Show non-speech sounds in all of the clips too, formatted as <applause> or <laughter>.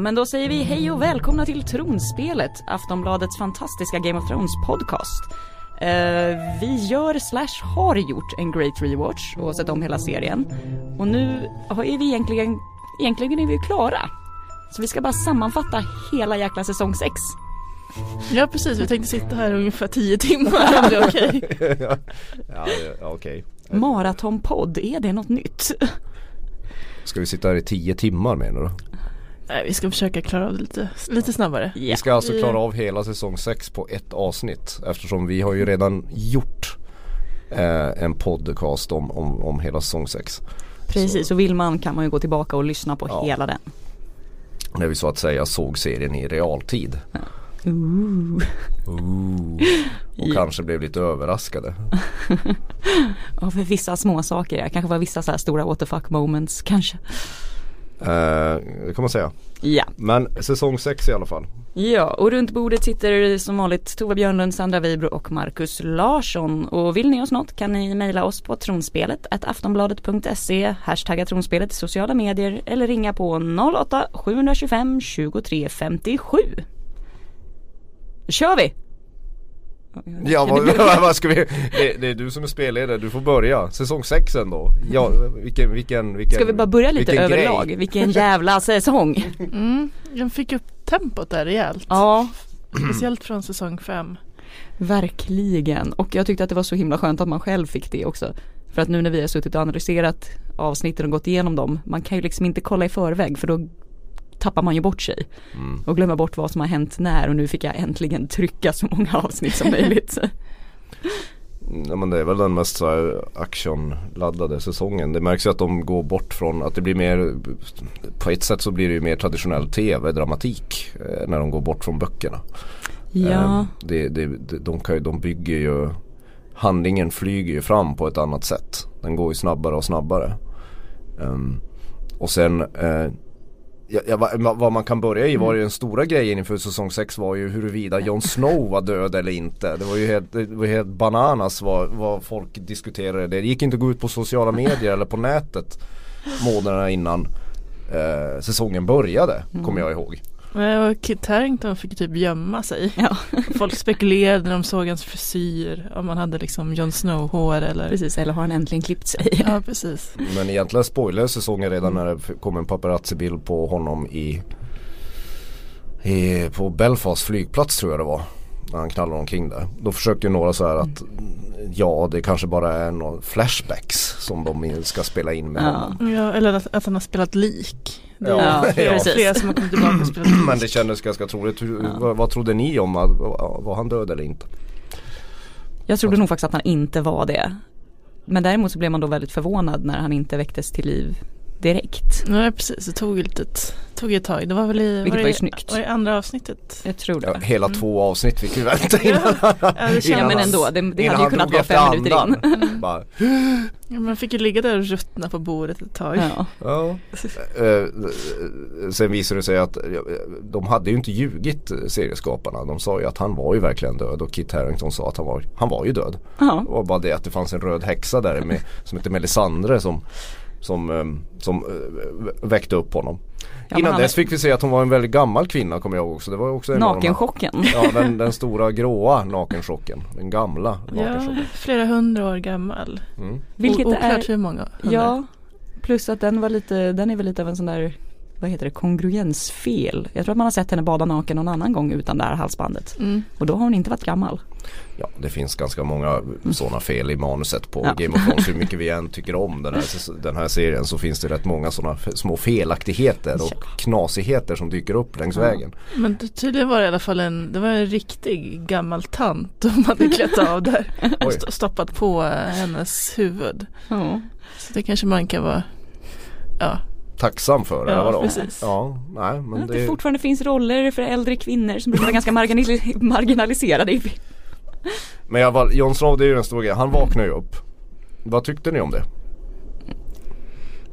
Ja men då säger vi hej och välkomna till Tronspelet, Aftonbladets fantastiska Game of Thrones podcast. Uh, vi gör slash har gjort en great rewatch och sett om hela serien. Och nu är vi egentligen, egentligen är vi klara. Så vi ska bara sammanfatta hela jäkla säsong 6. Ja precis, vi tänkte sitta här ungefär 10 timmar om det är okej. <laughs> Okay. ja, ja okej. Okay. Maratonpodd, är det något nytt? Ska vi sitta här i 10 timmar menar du? Nej vi ska försöka klara av det lite, lite snabbare. Yeah. Vi ska alltså klara av hela säsong 6 på ett avsnitt eftersom vi har ju redan gjort eh, en podcast om, om, om hela säsong 6. Precis, så. och vill man kan man ju gå tillbaka och lyssna på ja. hela den. När vi så att säga såg serien i realtid. Ja. Ooh. Ooh. Och ja. kanske blev lite överraskade. <laughs> ja för vissa små saker, kanske var vissa så här stora what the fuck moments kanske. Uh, det kan man säga. Ja. Men säsong 6 i alla fall. Ja, och runt bordet sitter som vanligt Tova Björnlund, Sandra Weibro och Markus Larsson. Och vill ni oss något kan ni mejla oss på tronspelet aftonbladet.se, hashtagga tronspelet i sociala medier eller ringa på 08 725 23 57. Då kör vi! Ja vad, <laughs> vad ska vi, det, det, är du som är spelledare, du får börja. Säsong 6 ändå. Ja, vilken, vilken, vilken Ska vi bara börja lite överlag? Grej. Vilken jävla säsong. Mm, den fick upp tempot där rejält. Ja. Speciellt från säsong 5. Verkligen, och jag tyckte att det var så himla skönt att man själv fick det också. För att nu när vi har suttit och analyserat avsnitten och gått igenom dem, man kan ju liksom inte kolla i förväg för då tappar man ju bort sig. Mm. Och glömmer bort vad som har hänt när och nu fick jag äntligen trycka så många avsnitt som möjligt. <laughs> Ja, men det är väl den mest så här actionladdade säsongen. Det märks ju att de går bort från att det blir mer På ett sätt så blir det ju mer traditionell tv-dramatik eh, När de går bort från böckerna. Ja. Eh, det, det, de, kan ju, de bygger ju Handlingen flyger ju fram på ett annat sätt. Den går ju snabbare och snabbare. Um, och sen eh, Ja, vad man kan börja i var ju den stora grejen inför säsong 6 var ju huruvida Jon Snow var död eller inte. Det var ju helt, det var helt bananas vad, vad folk diskuterade. Det gick inte att gå ut på sociala medier eller på nätet månaderna innan eh, säsongen började, mm. kommer jag ihåg. Och Kit Harington fick typ gömma sig. Ja. <laughs> Folk spekulerade när de såg hans frisyr. Om han hade liksom Jon Snow-hår eller Precis, eller har han äntligen klippt sig. <laughs> Ja, precis. Men egentligen spoiler säsongen redan när det kom en paparazzi-bild på honom i, i På Belfast flygplats tror jag det var. När han knallar omkring där. Då försökte ju några så här att Ja det kanske bara är några flashbacks som de ska spela in med ja. honom. Ja, eller att, att han har spelat lik. Det ja, är <laughs> flera, flera som har kommit tillbaka och spelat <clears throat> Men det kändes ganska troligt. Hur, ja. vad, vad trodde ni om? Var han död eller inte? Jag trodde nog faktiskt att han inte var det. Men däremot så blev man då väldigt förvånad när han inte väcktes till liv direkt. Nej precis, det tog ett, tog ett tag. Det var väl i, Vilket var, var ju snyggt. Var det andra avsnittet? Jag tror det. Ja, hela mm. två avsnitt fick vi vänta innan. ja, ja men ändå, det, det hade ju kunnat vara fem minuter in. Mm. Bara, ja, man fick ju ligga där och ruttna på bordet ett tag. Ja. ja. Uh, sen visade det sig att de hade ju inte ljugit serieskaparna. De sa ju att han var ju verkligen död och Kit Harington sa att han var, han var ju död. Ja. Det var bara det att det fanns en röd häxa där med, som hette Melisandre som som, eh, som eh, väckte upp honom. Ja, Innan dess fick vi se att hon var en väldigt gammal kvinna kommer jag ihåg också. Det var också en Nakenchocken. <laughs> Ja den, den stora gråa nakenchocken. Den gamla nakenchocken. Ja, flera hundra år gammal. Mm. Vilket o oklart är, hur många. Hundra. Ja, plus att den var lite, den är väl lite av en sån där vad heter det, kongruensfel. Jag tror att man har sett henne bada naken någon annan gång utan det här halsbandet. Mm. Och då har hon inte varit gammal. Ja, det finns ganska många sådana fel i manuset på ja. Game of Thrones. Hur mycket vi än tycker om den här, den här serien så finns det rätt många sådana små felaktigheter och ja. knasigheter som dyker upp längs ja. vägen. Men det, tydligen var det i alla fall en, det var en riktig gammal tant de <laughs> hade klätt av där <laughs> och stoppat på hennes huvud. Så det kanske man kan vara, ja tacksam för. Ja, vadå? precis. Ja, nej, men att det... det fortfarande finns roller för äldre kvinnor som brukar vara ganska marginaliserade. Men jag var, Jon Snow det är ju den stora grejen. Han vaknar ju upp. Vad tyckte ni om det?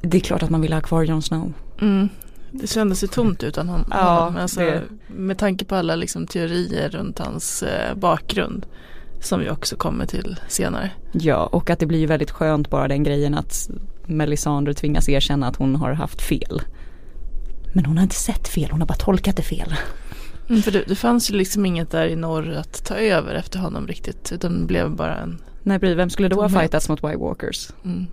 Det är klart att man vill ha kvar Jon Snow. Mm. Det kändes ju tomt utan honom. Ja, alltså, det... Med tanke på alla liksom, teorier runt hans eh, bakgrund. Som vi också kommer till senare. Ja och att det blir väldigt skönt bara den grejen att Melisandre tvingas erkänna att hon har haft fel. Men hon har inte sett fel, hon har bara tolkat det fel. Mm, för det, det, fanns ju liksom inget där i norr att ta över efter honom riktigt. Utan det blev bara en... Nej, vem skulle då ha fightats mot White Walkers? Mm.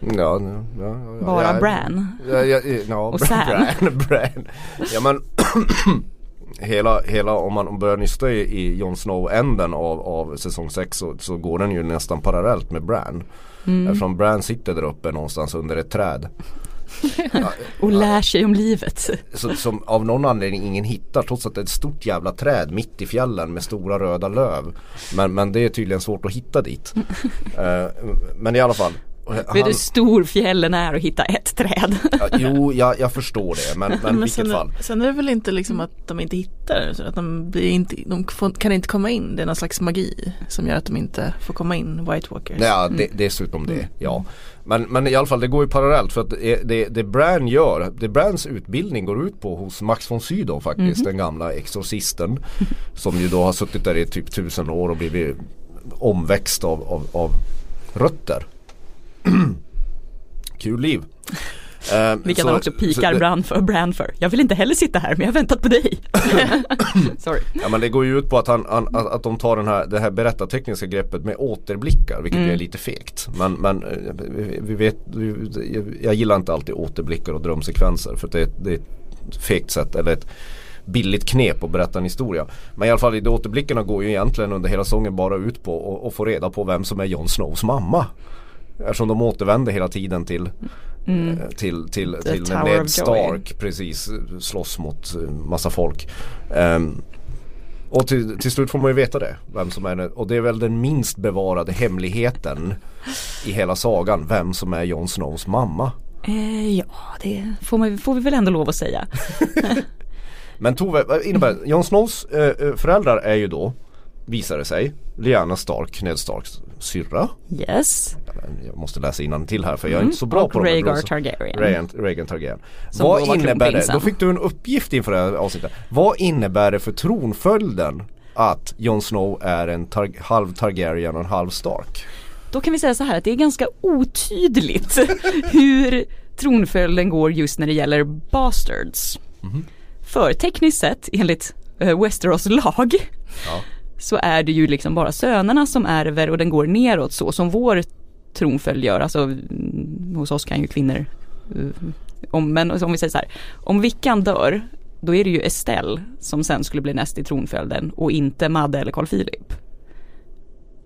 Ja, ja, ja, Bara ja, Bran? Ja, ja, ja, och Sam? Bran, Bran. Ja men <clears throat> hela, hela om man börjar nysta i, i Jon Snow-änden av, av säsong 6 så, så går den ju nästan parallellt med Bran. Mm. Eftersom Bran sitter där uppe någonstans under ett träd. <laughs> och lär sig om livet. Så, som av någon anledning ingen hittar trots att det är ett stort jävla träd mitt i fjällen med stora röda löv. Men, men det är tydligen svårt att hitta dit. uh, <laughs> men i alla fall. Han, Vet du hur stor fjällen är att hitta ett träd? Ja, jo, jag, jag förstår det men, men, <laughs> men vilket sen, fall. Sen är det väl inte liksom att de inte hittar så att de, blir inte, de får, kan inte komma in. Det är någon slags magi som gör att de inte får komma in, White Walkers. Ja, det, dessutom det, ja. Men, men i alla fall det går ju parallellt för att det, det, det Bran gör, det Brans utbildning går ut på hos Max von Sydow faktiskt, mm. den gamla exorcisten. <laughs> som ju då har suttit där i typ tusen år och blivit omväxt av, av, av rötter. <clears throat> Kul liv. Uh, Vilket han också pikar Bran för, Bran för. Jag vill inte heller sitta här men jag har väntat på dig. <laughs> Sorry. Ja men det går ju ut på att, han, han, att de tar den här, det här berättartekniska greppet med återblickar vilket mm. är lite fegt. Men, men eh, vi vet, jag gillar inte alltid återblickar och drömsekvenser för det, det är ett fegt sätt eller ett billigt knep att berätta en historia. Men i alla fall de återblickarna går ju egentligen under hela sången bara ut på att få reda på vem som är Jon Snows mamma. Eftersom de återvänder hela tiden till mm. Eh, till, till, till Ned Stark precis slåss mot eh, massa folk. Um, och till, till, slut får man ju veta det. Vem som är. Och det är väl den minst bevarade hemligheten i hela sagan. Vem som är Jon Snows mamma. Eh, ja, det får, man, får vi väl ändå lov att säga. <laughs> Men Tove, innebär Jon Snows eh, föräldrar är ju då visar det sig Lyanna Stark, Ned Starks syrra. Yes. Jag måste läsa till här för jag är inte så bra och på Rhaegar Targaryen. Rhaegan Targaryen. Som Vad innebär det? Då fick du en uppgift inför det här avsnittet. Vad innebär det för tronföljden att Jon Snow är en tar halv Targaryen och en halv Stark? Då kan vi säga så här att det är ganska otydligt <laughs> hur tronföljden går just när det gäller bastards. Mm. För tekniskt sett enligt uh, Westeros lag ja så är det ju liksom bara sönerna som ärver och den går neråt så som vår tronföljd gör. Alltså mm, hos oss kan ju kvinnor, eh, om, men om vi säger så här, om Vickan dör då är det ju Estelle som sen skulle bli näst i tronföljden och inte Madde eller Carl Philip.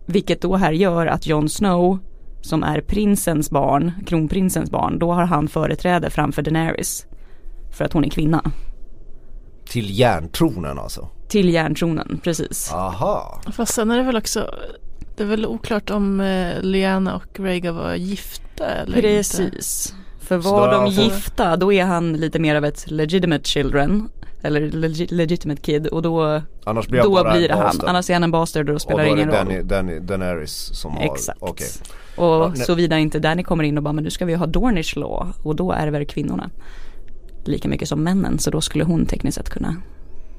Vilket då här gör att Jon Snow som är prinsens barn, kronprinsens barn, då har han företräde framför Daenerys. För att hon är kvinna. Till järntronen alltså? Till järntronen, precis. Aha. Fast sen är det väl också, det är väl oklart om eh, Liana och Rhaegar var gifta eller Precis. Inte. För var de gifta då är han lite mer av ett legitimate children eller legi legitimate kid och då, Annars blir, då blir det han. Annars är han en bastard och spelar ingen roll. Och då är det Danny, Daenerys som har, Exakt. Okay. Och ja, såvida inte Danny kommer in och bara men nu ska vi ha Dornish law och då ärver kvinnorna lika mycket som männen så då skulle hon tekniskt sett kunna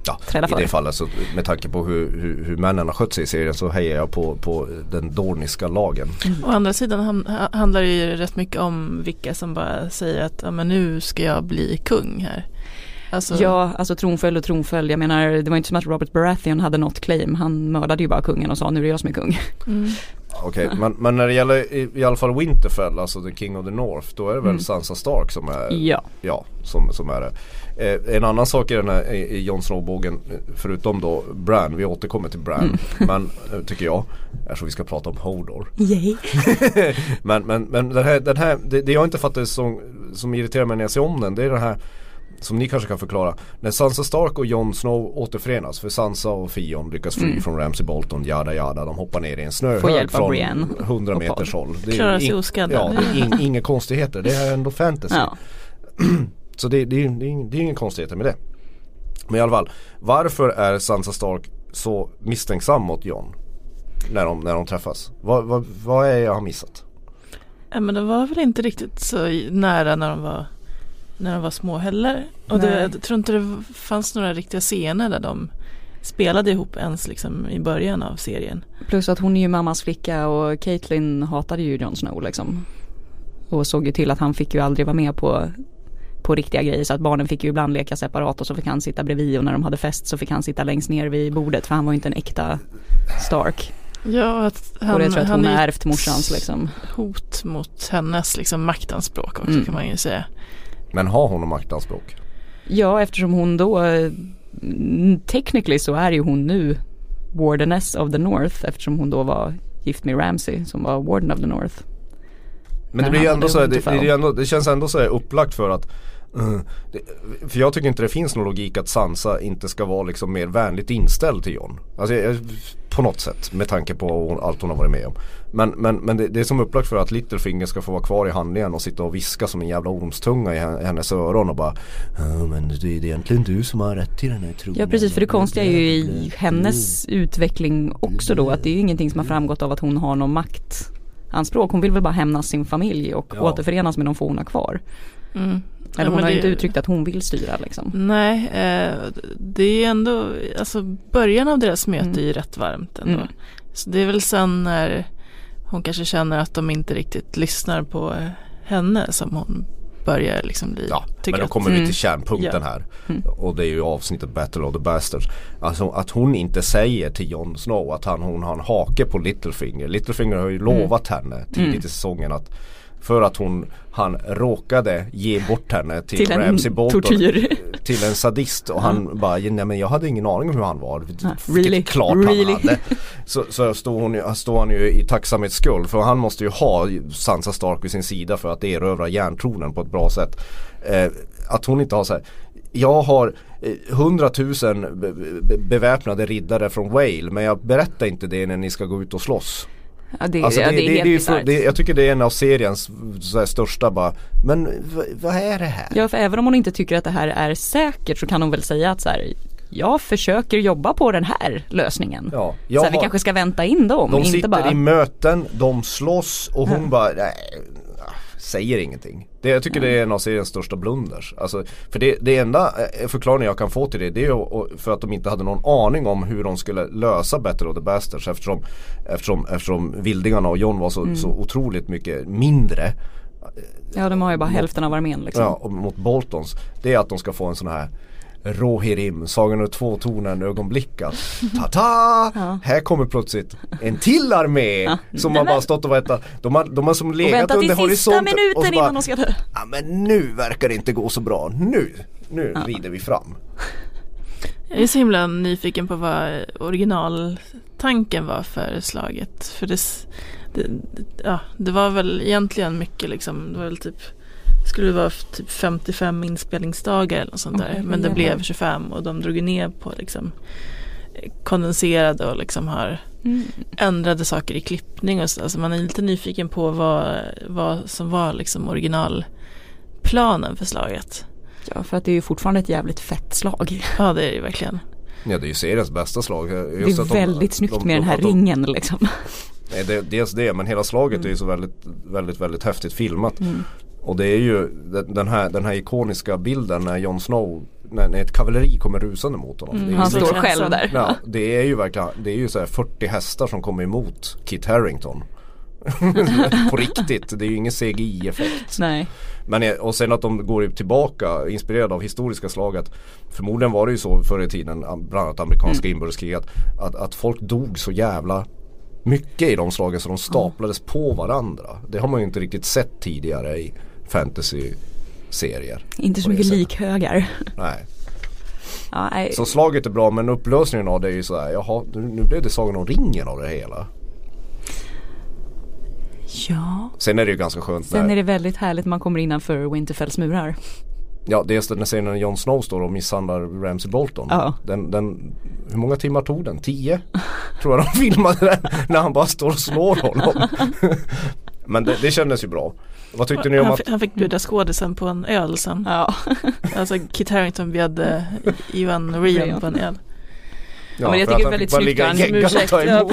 Ja, i det fallet så med tanke på hur, hur, hur männen har skött sig i serien så hejar jag på, på den dorniska lagen. Mm. Å andra sidan handlar det ju rätt mycket om vilka som bara säger att ja, men nu ska jag bli kung här. Alltså... Ja, alltså tronföljd och tronföljd. Jag menar det var inte som att Robert Baratheon hade något claim. Han mördade ju bara kungen och sa nu är det jag som är kung. Mm. Okej, okay, men, men när det gäller i, i alla fall Winterfell, alltså the King of the North, då är det väl mm. Sansa Stark som är, ja. Ja, som, som är det. Eh, en annan sak i den här i, i Jon Snow-bågen, förutom då Bran, vi återkommer till Bran, mm. <laughs> men eh, tycker jag, eftersom vi ska prata om Hodor. Yay. <laughs> men men, men den här, den här det, det jag inte fattar som, som irriterar mig när jag ser om den, det är det här som ni kanske kan förklara. När Sansa Stark och Jon Snow återförenas för Sansa och Fion lyckas fly mm. från Ramsay Bolton, jada jada. De hoppar ner i en snöhög från Brienne 100 meters håll. Det är, in, ja, det är in, inga konstigheter, det är ändå fantasy. Ja. <clears throat> Så det, det, det, är, det är inga konstigheter med det. Men i alla fall, varför är Sansa Stark så misstänksam mot Jon? När de, när de träffas? Vad, vad, vad är jag har missat? Ja men de var väl inte riktigt så nära när de var när de var små heller. Och det, jag tror inte det fanns några riktiga scener där de spelade ihop ens liksom i början av serien. Plus att hon är ju mammas flicka och Caitlyn hatade ju Jon Snow liksom. Och såg ju till att han fick ju aldrig vara med på på riktiga grejer så att barnen fick ju ibland leka separat och så fick han sitta bredvid och när de hade fest så fick han sitta längst ner vid bordet för han var ju inte en äkta Stark. Ja, att han, och det tror jag att hon har ärvt morsans liksom. Hot mot hennes liksom maktanspråk också mm. kan man ju säga. Men har hon maktanspråk? Ja, eftersom hon då technically så är ju hon nu Wardeness of the North eftersom hon då var gift med Ramsey som var Warden of the North. Men det blir ju ändå så, det, det, ändå, det känns ändå så upplagt för att uh, det, För jag tycker inte det finns någon logik att Sansa inte ska vara liksom mer vänligt inställd till John. Alltså jag, på något sätt med tanke på allt hon har varit med om. Men, men, men det, det är som upplagt för att Littlefinger ska få vara kvar i handlingen och sitta och viska som en jävla ormstunga i hennes öron och bara men det är egentligen du som har rätt till den här tronen. Ja precis för det konstiga är ju i hennes utveckling också då att det är ju ingenting som har framgått av att hon har någon maktanspråk. Hon vill väl bara hämnas sin familj och ja. återförenas med de få hon har kvar. Mm. Eller hon ja, har det... inte uttryckt att hon vill styra liksom. Nej, eh, det är ändå, alltså början av deras möte mm. är ju rätt varmt ändå. Mm. Så det är väl sen när hon kanske känner att de inte riktigt lyssnar på henne som hon börjar liksom bli Ja, men då kommer att, vi till mm. kärnpunkten ja. här. Mm. Och det är ju avsnittet Battle of the Bastards. Alltså att hon inte säger till Jon Snow att han, hon har en hake på Littlefinger. Littlefinger har ju mm. lovat henne tidigt mm. i säsongen att för att hon, han råkade ge bort henne till, till Ramsey Bolton. Tortyr. Till en sadist och han mm. bara, nej men jag hade ingen aning om hur han var. Really? klart really? han hade. Så, så står, hon, står han ju i tacksamhetsskuld för han måste ju ha Sansa Stark vid sin sida för att erövra järntronen på ett bra sätt. Eh, att hon inte har så här, jag har eh, hundratusen beväpnade riddare från Wale men jag berättar inte det när ni ska gå ut och slåss. Ja, det, alltså det, ja, det, det, är helt det, Jag tycker det är en av seriens största bara Men vad är det här? Ja för även om hon inte tycker att det här är säkert så kan hon väl säga att så här, jag försöker jobba på den här lösningen. Ja, så här, vi kanske ska vänta in dem. De sitter bara... i möten, de slåss och hon ja. bara nej, säger ingenting. Det, jag tycker mm. det är en av seriens största blunders. Alltså, för det, det enda eh, förklaringen jag kan få till det, det är för att de inte hade någon aning om hur de skulle lösa Battle of the Bastards eftersom, eftersom, eftersom Vildingarna och John var så, mm. så otroligt mycket mindre. Ja de har ju bara mot, hälften av armén liksom. Ja, och mot Boltons. Det är att de ska få en sån här Rohirrim, Sagan om två tornen ögonblickar. <laughs> Ta-ta! Ja. Här kommer plötsligt en till armé ja. som har bara stått och väntat. De har, de har som legat under horisonten. Och minuten innan de ska dö. Ja men nu verkar det inte gå så bra. Nu, nu ja. rider vi fram. Jag är så himla nyfiken på vad originaltanken var för slaget. För det, det, ja, det var väl egentligen mycket liksom, det var väl typ skulle det vara typ 55 inspelningsdagar eller något sånt där. Okay, men det blev 25 och de drog ner på liksom kondenserade och liksom har mm. ändrade saker i klippning och så. Alltså man är lite nyfiken på vad, vad som var liksom originalplanen för slaget. Ja för att det är ju fortfarande ett jävligt fett slag. Ja det är det ju verkligen. Ja det är ju seriens bästa slag. Just det är väldigt de, snyggt de, de, med den här ringen liksom. Nej det, dels det men hela slaget mm. är ju så väldigt, väldigt, väldigt häftigt filmat. Mm. Och det är ju den här, den här ikoniska bilden när Jon Snow när, när ett kavalleri kommer rusande mot honom. Mm, han står själv där. Ja, det är ju verkligen, det är ju så 40 hästar som kommer emot Kit Harington. <laughs> på riktigt, det är ju ingen CGI-effekt. Nej. Men och sen att de går tillbaka inspirerade av historiska slaget. Förmodligen var det ju så förr i tiden, bland annat amerikanska mm. inbördeskriget. Att, att folk dog så jävla mycket i de slagen så de staplades mm. på varandra. Det har man ju inte riktigt sett tidigare i fantasy-serier. Inte så mycket likhögar. Nej. Ja, så slaget är bra men upplösningen av det är ju såhär, jaha nu blev det Sagan om ringen av det hela. Ja. Sen är det ju ganska skönt Sen när... är det väldigt härligt när man kommer innanför Winterfells murar. Ja dels den scenen när Jon Snow står och misshandlar Ramsey Bolton. Ja. Den, den, hur många timmar tog den? Tio? Tror jag de <laughs> filmade den när han bara står och slår honom. <laughs> Men det, det kändes ju bra. Vad tyckte ni om att... Han fick bjuda skådisen på en öl sen. Ja. <laughs> alltså Kit Harington bjöd eh, Ivan Rian på en öl. Ja, men jag tycker det är väldigt snyggt han ursäkt. Ja, <laughs>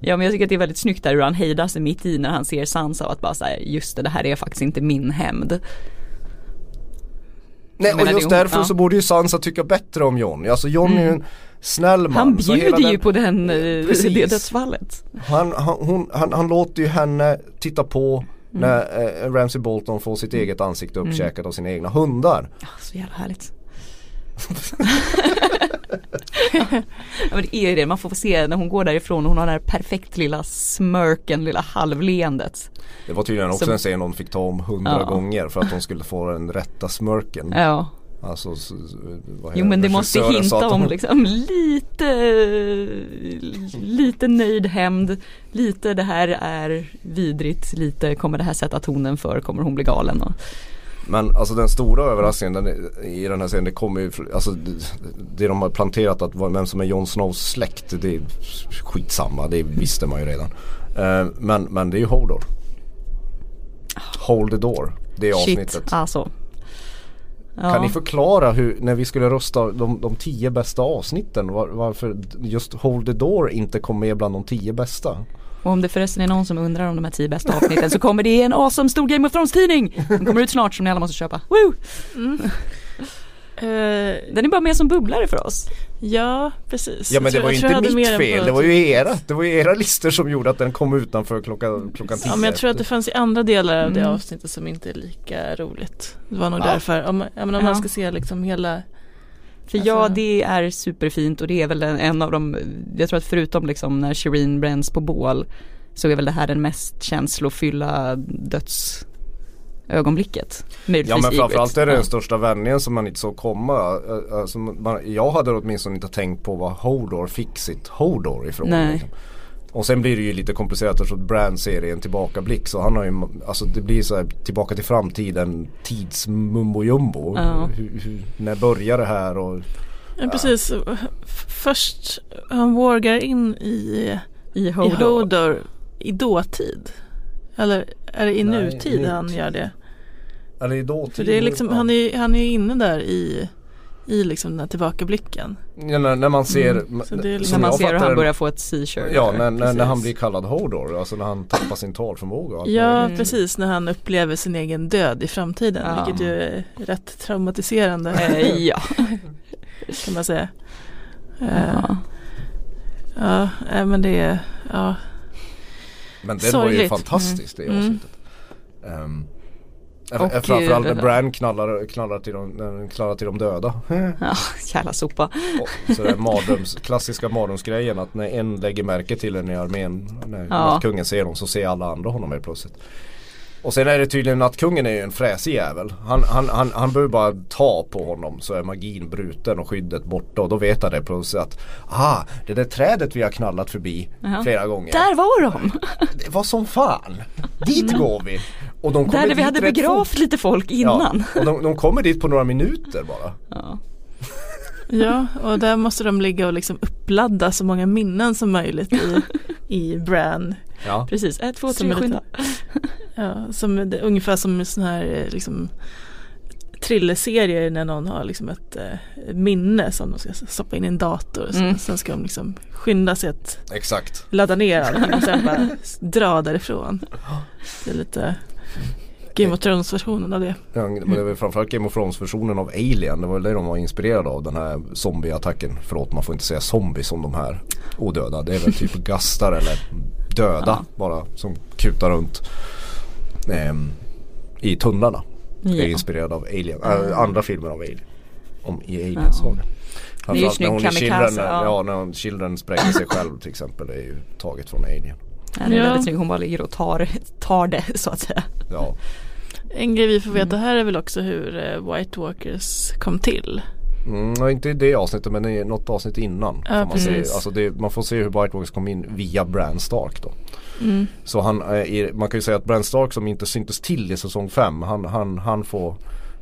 ja men jag tycker att det är väldigt snyggt där hur han hejdar sig mitt i när han ser Sansa och att bara säga just det, det här är faktiskt inte min hämnd. Nej och just därför ja. så borde ju Sansa tycka bättre om Jon. Alltså Jon mm. är ju en snäll man. Han bjuder ju den, på den, eh, det dödsfallet. Han, han, hon, han, han låter ju henne titta på Mm. När eh, Ramsey Bolton får sitt mm. eget ansikte mm. uppkäkat mm. av sina egna hundar. Ja, så jävla härligt. <laughs> ja, men det är ju det, man får se när hon går därifrån och hon har den här perfekt lilla smörken, lilla halvleendet. Det var tydligen också Som, en scen hon fick ta om hundra ja. gånger för att hon skulle få den rätta smörken. Ja. Alltså, jo men det måste hinta om liksom lite, lite nöjd hämnd, lite det här är vidrigt, lite kommer det här sätta tonen för, kommer hon bli galen. Och... Men alltså den stora överraskningen den, i den här serien det kommer ju, alltså det, de har planterat att vem som är Jon Snows släkt det är skitsamma, det visste man ju redan. Uh, men, men det är ju Hodor. Hold the door, det är Shit, avsnittet. alltså. Ja. Kan ni förklara hur, när vi skulle rösta de, de tio bästa avsnitten var, varför just Hold the Door inte kom med bland de tio bästa? Och om det förresten är någon som undrar om de här tio bästa avsnitten så kommer det en awesome stor Game of Thrones tidning! Den kommer ut snart som ni alla måste köpa. Woo! Mm. Uh, <laughs> den är bara med som bubblare för oss. Ja, precis. Ja men det var ju inte mitt fel, det var ju era, det var ju era listor som gjorde att den kom utanför klockan, klockan tio. Ja men jag tror att det fanns i andra delar av det mm. avsnittet som inte är lika roligt. Det var nog ja. därför, om, ja, men om ja. man ska se liksom hela för alltså... ja det är superfint och det är väl en, en av de, jag tror att förutom liksom när Shireen bränns på bål så är väl det här den mest känslofyllda döds ögonblicket. Ja men framförallt är det den största vändningen som man inte såg komma. Alltså, man, jag hade åtminstone inte tänkt på vad Hodor fick sitt Hodor ifrån. Nej. Liksom. Och sen blir det ju lite komplicerat eftersom Brand ser en tillbakablick så han har ju, alltså det blir så här tillbaka till framtiden tidsmumbo jumbo. Ja. Hur, hur, när börjar det här och Ja precis, först han vågar in i, I Hodor. i Hodor i dåtid. Eller är det i Nej, nutid han gör det? Eller i dåtid. För det är liksom, han är han är inne där i i liksom den här tillbakablicken. Ja, när, när man ser mm. liksom, När man ser hur han börjar få ett seizure. Ja, när, när, när, han blir kallad Hodor, alltså när han tappar sin talförmåga. Ja, mm. precis, när han upplever sin egen död i framtiden, ja. vilket ju är rätt traumatiserande. Eh, ja. <laughs> kan man säga. Ja, uh, ja men det är, ja. Men det var ju fantastiskt det mm. avsnittet. Um, och Framförallt när Bran knallar, knallar, till de, knallar till de döda. <laughs> Ja, jävla sopa. Och, så det mardröms, klassiska mardrömsgrejen att när en lägger märke till en i armén, när ja. kungen ser dem så ser alla andra honom helt plötsligt. Och sen är det tydligen att kungen är en fräsig jävel. Han, han, han, han behöver bara ta på honom så är magin bruten och skyddet borta och då vet han det plötsligt att ah, det där trädet vi har knallat förbi Jaha. flera gånger. Där var de! Det var som fan! Dit går vi! Och de kommer Där vi hade begravt lite folk innan. Ja, och de, de, kommer dit på några minuter bara. Ja. ja, och där måste de ligga och liksom uppladda så många minnen som möjligt i, i Bran. Ja. Precis, ett, två, tre, skynda. <laughs> Ja, som, ungefär som en sån här eh, liksom thrillerserier när någon har liksom ett eh, minne som de ska stoppa in i en dator. Mm. Sen ska de liksom skynda sig att Exakt. ladda ner allting och sen <laughs> bara dra därifrån. Det är lite Game of Thrones versionen av det. Ja, men det var framförallt Game of Thrones versionen av Alien. Det var det de var inspirerade av den här zombieattacken. Förlåt man får inte säga zombie som de här odöda. Det är väl typ <laughs> gastar eller döda ja. bara som kutar runt eh, i tunnlarna. Ja. Är inspirerad av Alien, äh, andra filmer av Alien. Om i Alien-sagan. Ja. Det är ju snyggt kamikaze. Ja. ja, när Children spränger sig själv till exempel. Det är ju taget från Alien. Ja, det är väldigt snyggt. Hon bara ligger och tar, tar det så att säga. Ja. En grej vi får veta här är väl också hur uh, White Walkers kom till. Mm, inte i det avsnittet men i något avsnitt innan. Ja, man, se, alltså det, man får se hur White Walkers kom in via Bran Stark då. Mm. Så han, eh, man kan ju säga att Bran Stark som inte syntes till i säsong 5 han, han, han får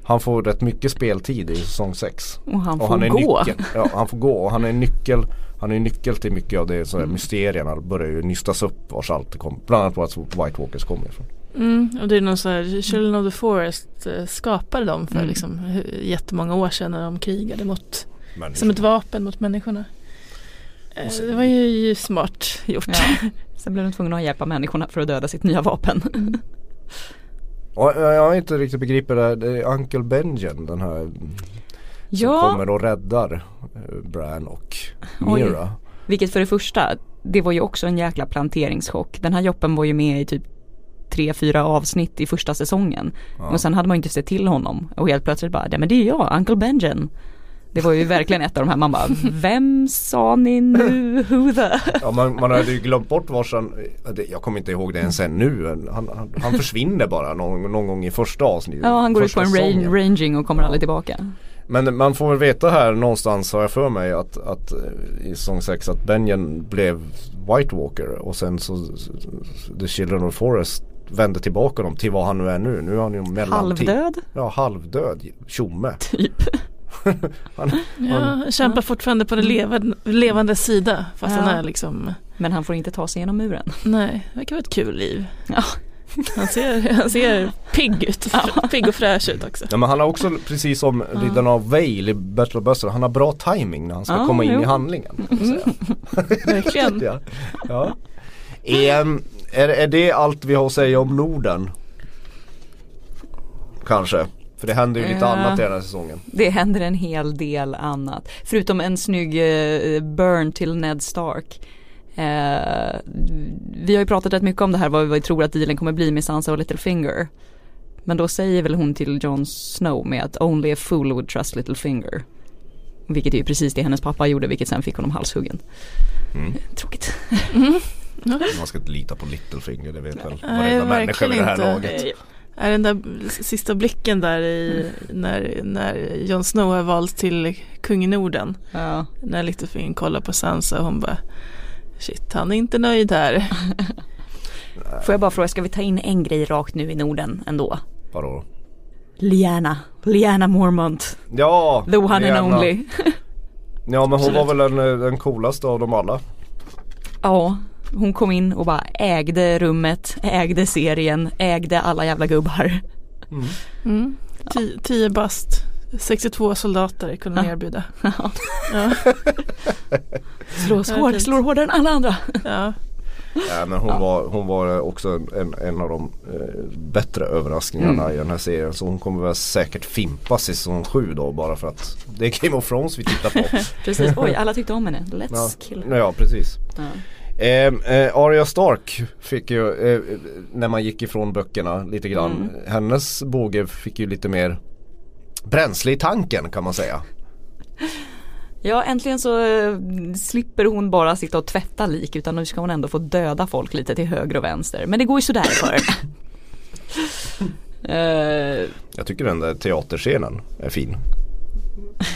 han får rätt mycket speltid i säsong 6. Och han får och han är gå. Ja, han får gå och han är nyckel Han är nyckel till mycket av det så mm. mysterierna börjar ju nystas upp vars allt kommer. Bland annat vart White Walkers kommer ifrån. Mm, och det är någon så här, Children of the Forest eh, skapade dem för mm. liksom, jättemånga år sedan när de krigade mot Som ett vapen mot människorna. Eh, det var ju smart gjort. Ja. <laughs> Sen blev de tvungna att hjälpa människorna för att döda sitt nya vapen. Mm. <laughs> jag har inte riktigt begripit det. Det är Uncle Benjen den här ja. Som kommer och räddar eh, Bran och Mira. Oj. Vilket för det första, det var ju också en jäkla planteringschock. Den här joppen var ju med i typ tre, fyra avsnitt i första säsongen. Ja. Och sen hade man inte sett till honom och helt plötsligt bara, ja men det är jag, Uncle Benjen. Det var ju verkligen ett av de här, man bara, vem sa ni nu, who the? Ja man, man hade ju glömt bort varsan, jag kommer inte ihåg det ens ännu. Han, han, han försvinner bara någon, någon gång i första avsnittet. Ja han går ut på en range, ranging och kommer ja. aldrig tillbaka. Men man får väl veta här någonstans har jag för mig att, att i säsong 6 att Benjen blev White Walker och sen så The Children of Forest vände tillbaka dem till vad han nu är nu. Nu är han ju mellantid. Halvdöd? Ja halvdöd, tjomme. Typ. <laughs> han, ja, han kämpar fortfarande på den levande, levande sida fast ja. han är liksom Men han får inte ta sig genom muren. Nej, det verkar vara ett kul liv. Ja. Han ser, han ser pigg ut, pigg och fräsch ut också. Ja men han har också precis som ja. Riddarna av Vale i Battle of Buster, han har bra timing när han ska ja, komma in jo. i handlingen. Mm. <laughs> Verkligen. <laughs> ja. ja. Är, är, är det allt vi har att säga om Norden? Kanske. För det händer ju lite uh, annat i den här säsongen. Det händer en hel del annat. Förutom en snygg uh, burn till Ned Stark. Uh, vi har ju pratat rätt mycket om det här vad vi tror att dealen kommer bli med Sansa och Littlefinger. Men då säger väl hon till Jon Snow med att only a fool would trust Littlefinger. Vilket är ju precis det hennes pappa gjorde vilket sen fick honom halshuggen. Mm. Tråkigt. <laughs> Mm. Man ska inte lita på Littlefinger, det vet väl varenda människa vid det här laget. Är den där sista blicken där i när, när Jon Snow är vald till kung i Norden. Ja. När Littlefinger kollar på Sansa och hon bara Shit, han är inte nöjd här. <laughs> Får jag bara fråga, ska vi ta in en grej rakt nu i Norden ändå? Vadå? Liana, Liana Mormont. Ja, The one Liana. and only. ja men hon var väl den, den coolaste av dem alla. Ja, hon kom in och bara ägde rummet, ägde serien, ägde alla jävla gubbar. Mm. Mm. Tio bast, 62 soldater kunde hon erbjuda. <laughs> Ja. ja. Slås hård, slår hårdare än alla andra. Ja. Ja, men hon, ja. var, hon var också en, en av de eh, bättre överraskningarna mm. i den här serien. Så hon kommer väl säkert fimpas i säsong 7 då bara för att det är Game of Thrones vi tittar på. <laughs> precis, oj <laughs> alla tyckte om henne. Let's ja. kill her. Ja precis. Ja. Eh, eh, Arya Stark fick ju, eh, när man gick ifrån böckerna lite grann, mm. hennes båge fick ju lite mer bränsle i tanken kan man säga. Ja äntligen så eh, slipper hon bara sitta och tvätta lik utan nu ska hon ändå få döda folk lite till höger och vänster. Men det går ju sådär för uh, <laughs> Jag tycker den där teaterscenen är fin.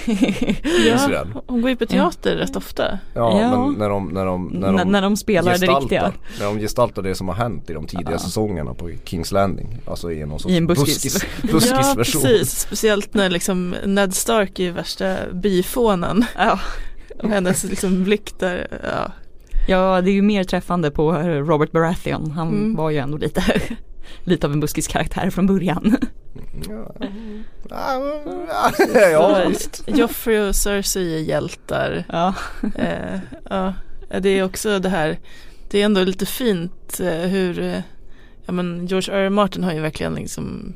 <laughs> ja, hon går ju på teater ja. rätt ofta. Ja, ja, men när de, när de, när de, när de spelar det riktiga. När de gestaltar det som har hänt i de tidiga ja. säsongerna på Kings Landing. Alltså i någon sorts I en buskis. buskis, <laughs> ja, <laughs> precis. Speciellt när liksom Ned Stark är värsta byfånen. Ja. Och hennes liksom blick där, ja. Ja, det är ju mer träffande på Robert Baratheon. Han mm. var ju ändå lite, lite av en buskiskaraktär från början. Ja, Joffrey och Cersei är hjältar. Ja. Eh, ja. Det är också det här, det är ändå lite fint eh, hur, eh, ja men George R. R. Martin har ju verkligen liksom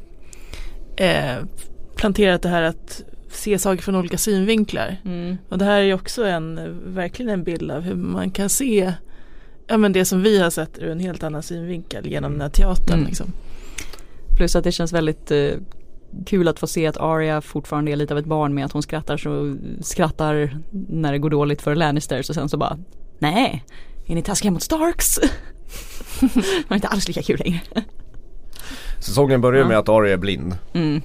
eh, planterat det här att se saker från olika synvinklar. Mm. Och det här är också en, verkligen en bild av hur man kan se ja, men det som vi har sett ur en helt annan synvinkel genom den här teatern. Mm. Liksom. Plus att det känns väldigt eh, kul att få se att Arya fortfarande är lite av ett barn med att hon skrattar så skrattar när det går dåligt för Lannisters och sen så bara nej, är ni taskiga mot Starks? <laughs> det var inte alls lika kul längre. Säsongen börjar ja. med att Arya är blind. Mm.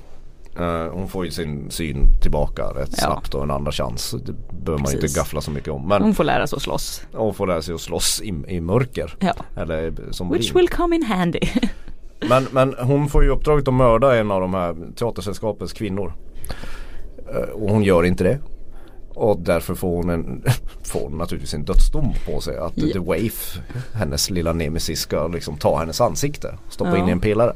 Uh, hon får ju sin syn tillbaka rätt ja. snabbt och en andra chans. Det behöver man inte gaffla så mycket om. Men hon får lära sig att slåss. Hon får lära sig att slåss i, i mörker. Ja. Eller som Which blind. will come in handy. <laughs> Men, men hon får ju uppdraget att mörda en av de här teatersällskapets kvinnor. Eh, och hon gör inte det. Och därför får hon, en, <laughs> får hon naturligtvis en dödsdom på sig. Att yeah. The Waif, hennes lilla nemesis, ska liksom ta hennes ansikte. Stoppa ja. in i en pelare.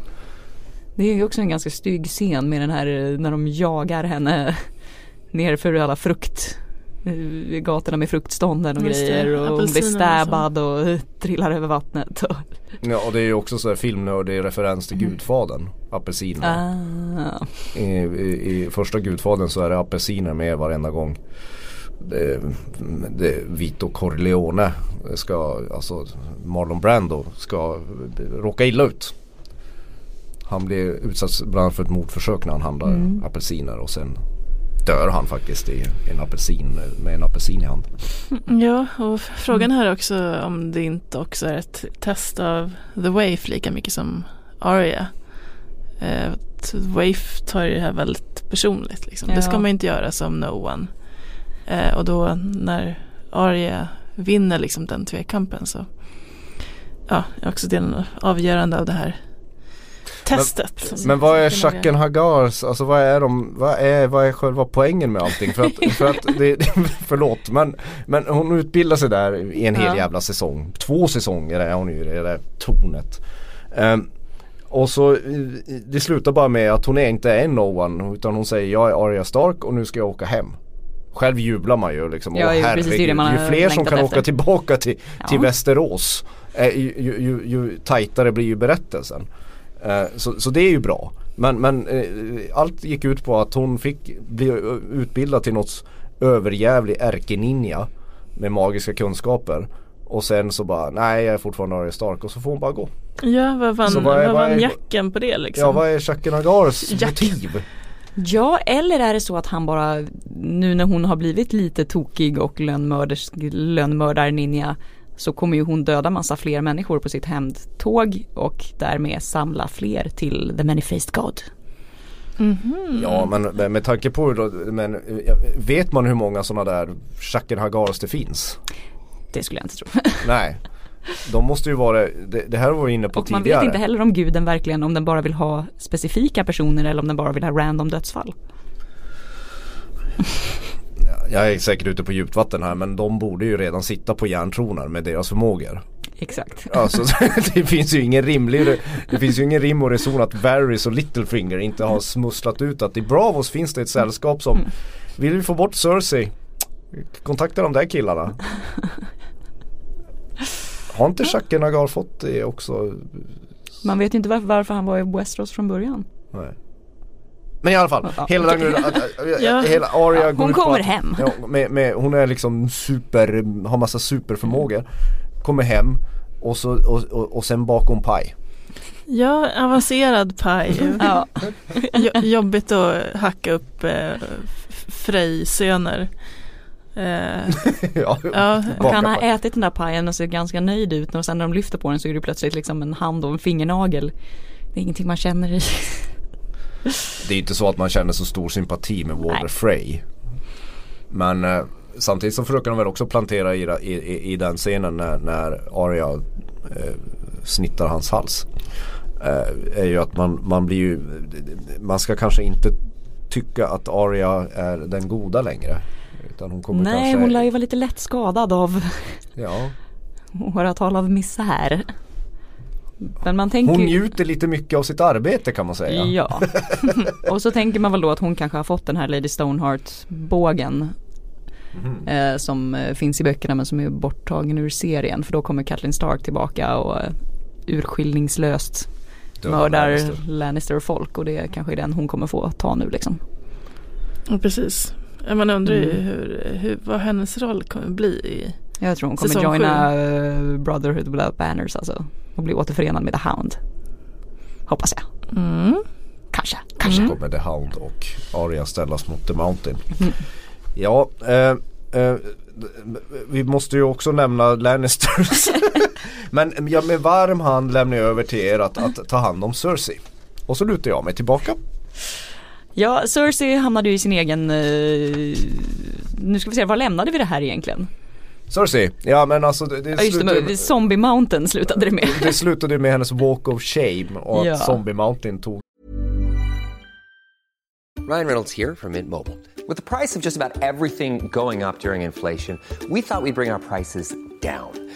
Det är ju också en ganska stygg scen med den här eh, när de jagar henne <laughs> nerför alla frukt gatorna med fruktstånden och Just grejer det, och hon blir stabbad och <laughs> trillar över vattnet. Och. Ja och det är ju också så här filmnördig referens till mm. Gudfadern, apelsiner. Ah. I, i, I, första Gudfadern så är det apelsiner med varenda gång. Det, det, Vito Corleone ska, alltså Marlon Brando ska råka illa ut. Han blir utsatt bland annat för ett mordförsök när han handlar mm. apelsiner och sen dör han faktiskt i en apelsin med en apelsin i handen. Ja och frågan här också om det inte också är ett test av The Waif lika mycket som Aria. Eh, Waif tar det här väldigt personligt liksom. Ja. Det ska man inte göra som No One. Eh, och då när Aria vinner liksom den tvekampen så ja, är också delen avgörande av det här testet. Men, men vad är Chacken Hagars, alltså vad är de, vad är, vad är själva poängen med allting? För att, för att det, <laughs> förlåt men, men hon utbildar sig där i en hel ja. jävla säsong. Två säsonger är hon ju i det där tornet. Um, och så det slutar bara med att hon är inte är no one utan hon säger jag är Arya Stark och nu ska jag åka hem. Själv jublar man ju liksom. Ja, ju, man ju fler som kan efter. åka tillbaka till, ja. till Västerås eh, ju, ju, ju, ju tajtare blir ju berättelsen. Eh, så, så det är ju bra. Men, men eh, allt gick ut på att hon fick bli utbildad till något överjävlig ärkeninja med magiska kunskaper. Och sen så bara, nej jag är fortfarande Arya Stark och så får hon bara gå. Ja, vad vann, vad, är, vad vann jacken på det liksom? Ja, vad är Jacques Nagars motiv? Ja, eller är det så att han bara, nu när hon har blivit lite tokig och lönnmördar-ninja så kommer ju hon döda massa fler människor på sitt hämndtåg och därmed samla fler till The Many-Faced God. Mm -hmm. Ja men med tanke på då, men vet man hur många sådana där Shaken Hagars det finns? Det skulle jag inte tro. <laughs> Nej. De måste ju vara, det, det här var vi inne på och tidigare. Man vet inte heller om guden verkligen, om den bara vill ha specifika personer eller om den bara vill ha random dödsfall. <laughs> Jag är säkert ute på djupt vatten här men de borde ju redan sitta på järntronar med deras förmågor. Exakt. Alltså, <laughs> <laughs> det finns ju ingen rimlig, det finns ju ingen rim och reson att Varys och Littlefinger inte har smusslat ut att i Bravos finns det ett sällskap som mm. vill vi få bort Cersei Kontakta de där killarna. Har inte Jacques Nagar fått det också? Man vet inte varför, varför han var i Westeros från början. Nej. Men i alla fall, ja, hela, okay. ja. hela Arya Hon kommer att, hem. Ja, med, med, hon är liksom super, har massa superförmågor. Kommer hem och, så, och, och, och sen bakom paj. Ja, avancerad paj. ja. <laughs> Jobbigt att hacka upp eh, Frey-söner. Eh, <laughs> ja, ja. Och han har ätit den där pajen och ser ganska nöjd ut och sen när de lyfter på den så är det plötsligt liksom en hand och en fingernagel. Det är ingenting man känner i. det är inte så att man känner så stor sympati med Walter Nej. Frey. Men eh, samtidigt så försöker de väl också plantera i, i, i den scenen när, när Arya eh, snittar hans hals. Eh, är ju att man, man blir ju, man ska kanske inte tycka att Arya är den goda längre. Utan hon kommer Nej, kanske... hon lär ju vara lite lätt skadad av ja. <laughs> åratal av misär. Men man tänker... Hon njuter lite mycket av sitt arbete kan man säga. Ja. <laughs> och så tänker man väl då att hon kanske har fått den här Lady Stoneheart bågen. Mm. Eh, som eh, finns i böckerna men som är borttagen ur serien. För då kommer Kathleen Stark tillbaka och eh, urskillningslöst mördar Lannister. Lannister folk. Och det kanske är den hon kommer få ta nu liksom. Ja, precis. Man undrar ju mm. hur, hur, vad hennes roll kommer bli i Jag tror hon kommer joina uh, Brotherhood Without Banners alltså. Och bli återförenad med The Hound. Hoppas jag. Mm. Kanske, kanske. Mm. kommer The Hound och Arya ställas mot The Mountain. Mm. Ja, eh, eh, vi måste ju också nämna Lannisters. <laughs> Men ja, med varm hand lämnar jag över till er att, att ta hand om Cersei. Och så lutar jag mig tillbaka. Ja, Cersei hamnade ju i sin egen, uh, nu ska vi se, var lämnade vi det här egentligen? Cersei, ja men alltså det, det ja, just slutade, det, Zombie Mountain slutade det med. Det slutade med hennes walk of shame och ja. att Zombie Mountain tog Ryan Reynolds här från Mint Mobile. With the price of just about everything going up during inflation, we thought we'd bring our prices down.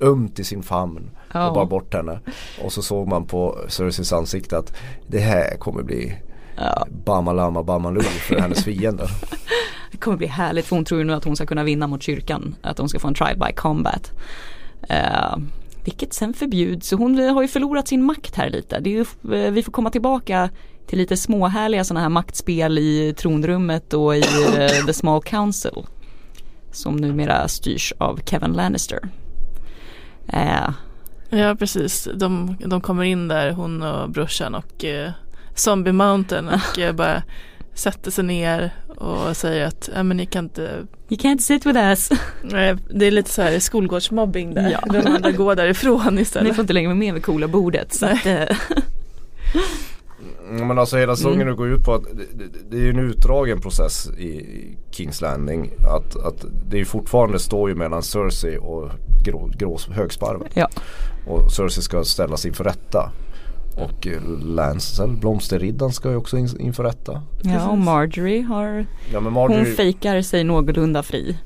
ömt i sin famn och oh. bara bort henne. Och så såg man på Cerseis ansikte att det här kommer bli ja. Bamalama Bamaloo för hennes <laughs> fiender. det kommer bli härligt för hon tror ju nu att hon ska kunna vinna mot kyrkan. Att hon ska få en trial by combat. Uh, vilket sen förbjuds. Så hon har ju förlorat sin makt här lite. Det ju, eh, vi får komma tillbaka till lite småhärliga sådana här maktspel i tronrummet och i uh, The Small Council. Som numera styrs av Kevin Lannister. Uh, ja precis, de, de kommer in där hon och brorsan och uh, Zombie Mountain och uh, <laughs> bara sätter sig ner och säger att äh, men ni kan inte You can't sit with us. Det är lite så här skolgårdsmobbing där. Ja. De andra går därifrån <laughs> istället. Ni får inte längre vara med vid coola bordet. Så att, eh. <laughs> Men alltså hela säsongen mm. går ut på att det, det, är en utdragen process i Kings Landing. Att, att det är fortfarande står ju mellan Cersei och grå, grå högsparven. Ja. Och Cersei ska ställas inför rätta. Och Lancel, blomsterriddaren ska ju också in, inför rätta. Ja och Marjorie har, ja, Marjorie... hon fejkar sig någorlunda fri.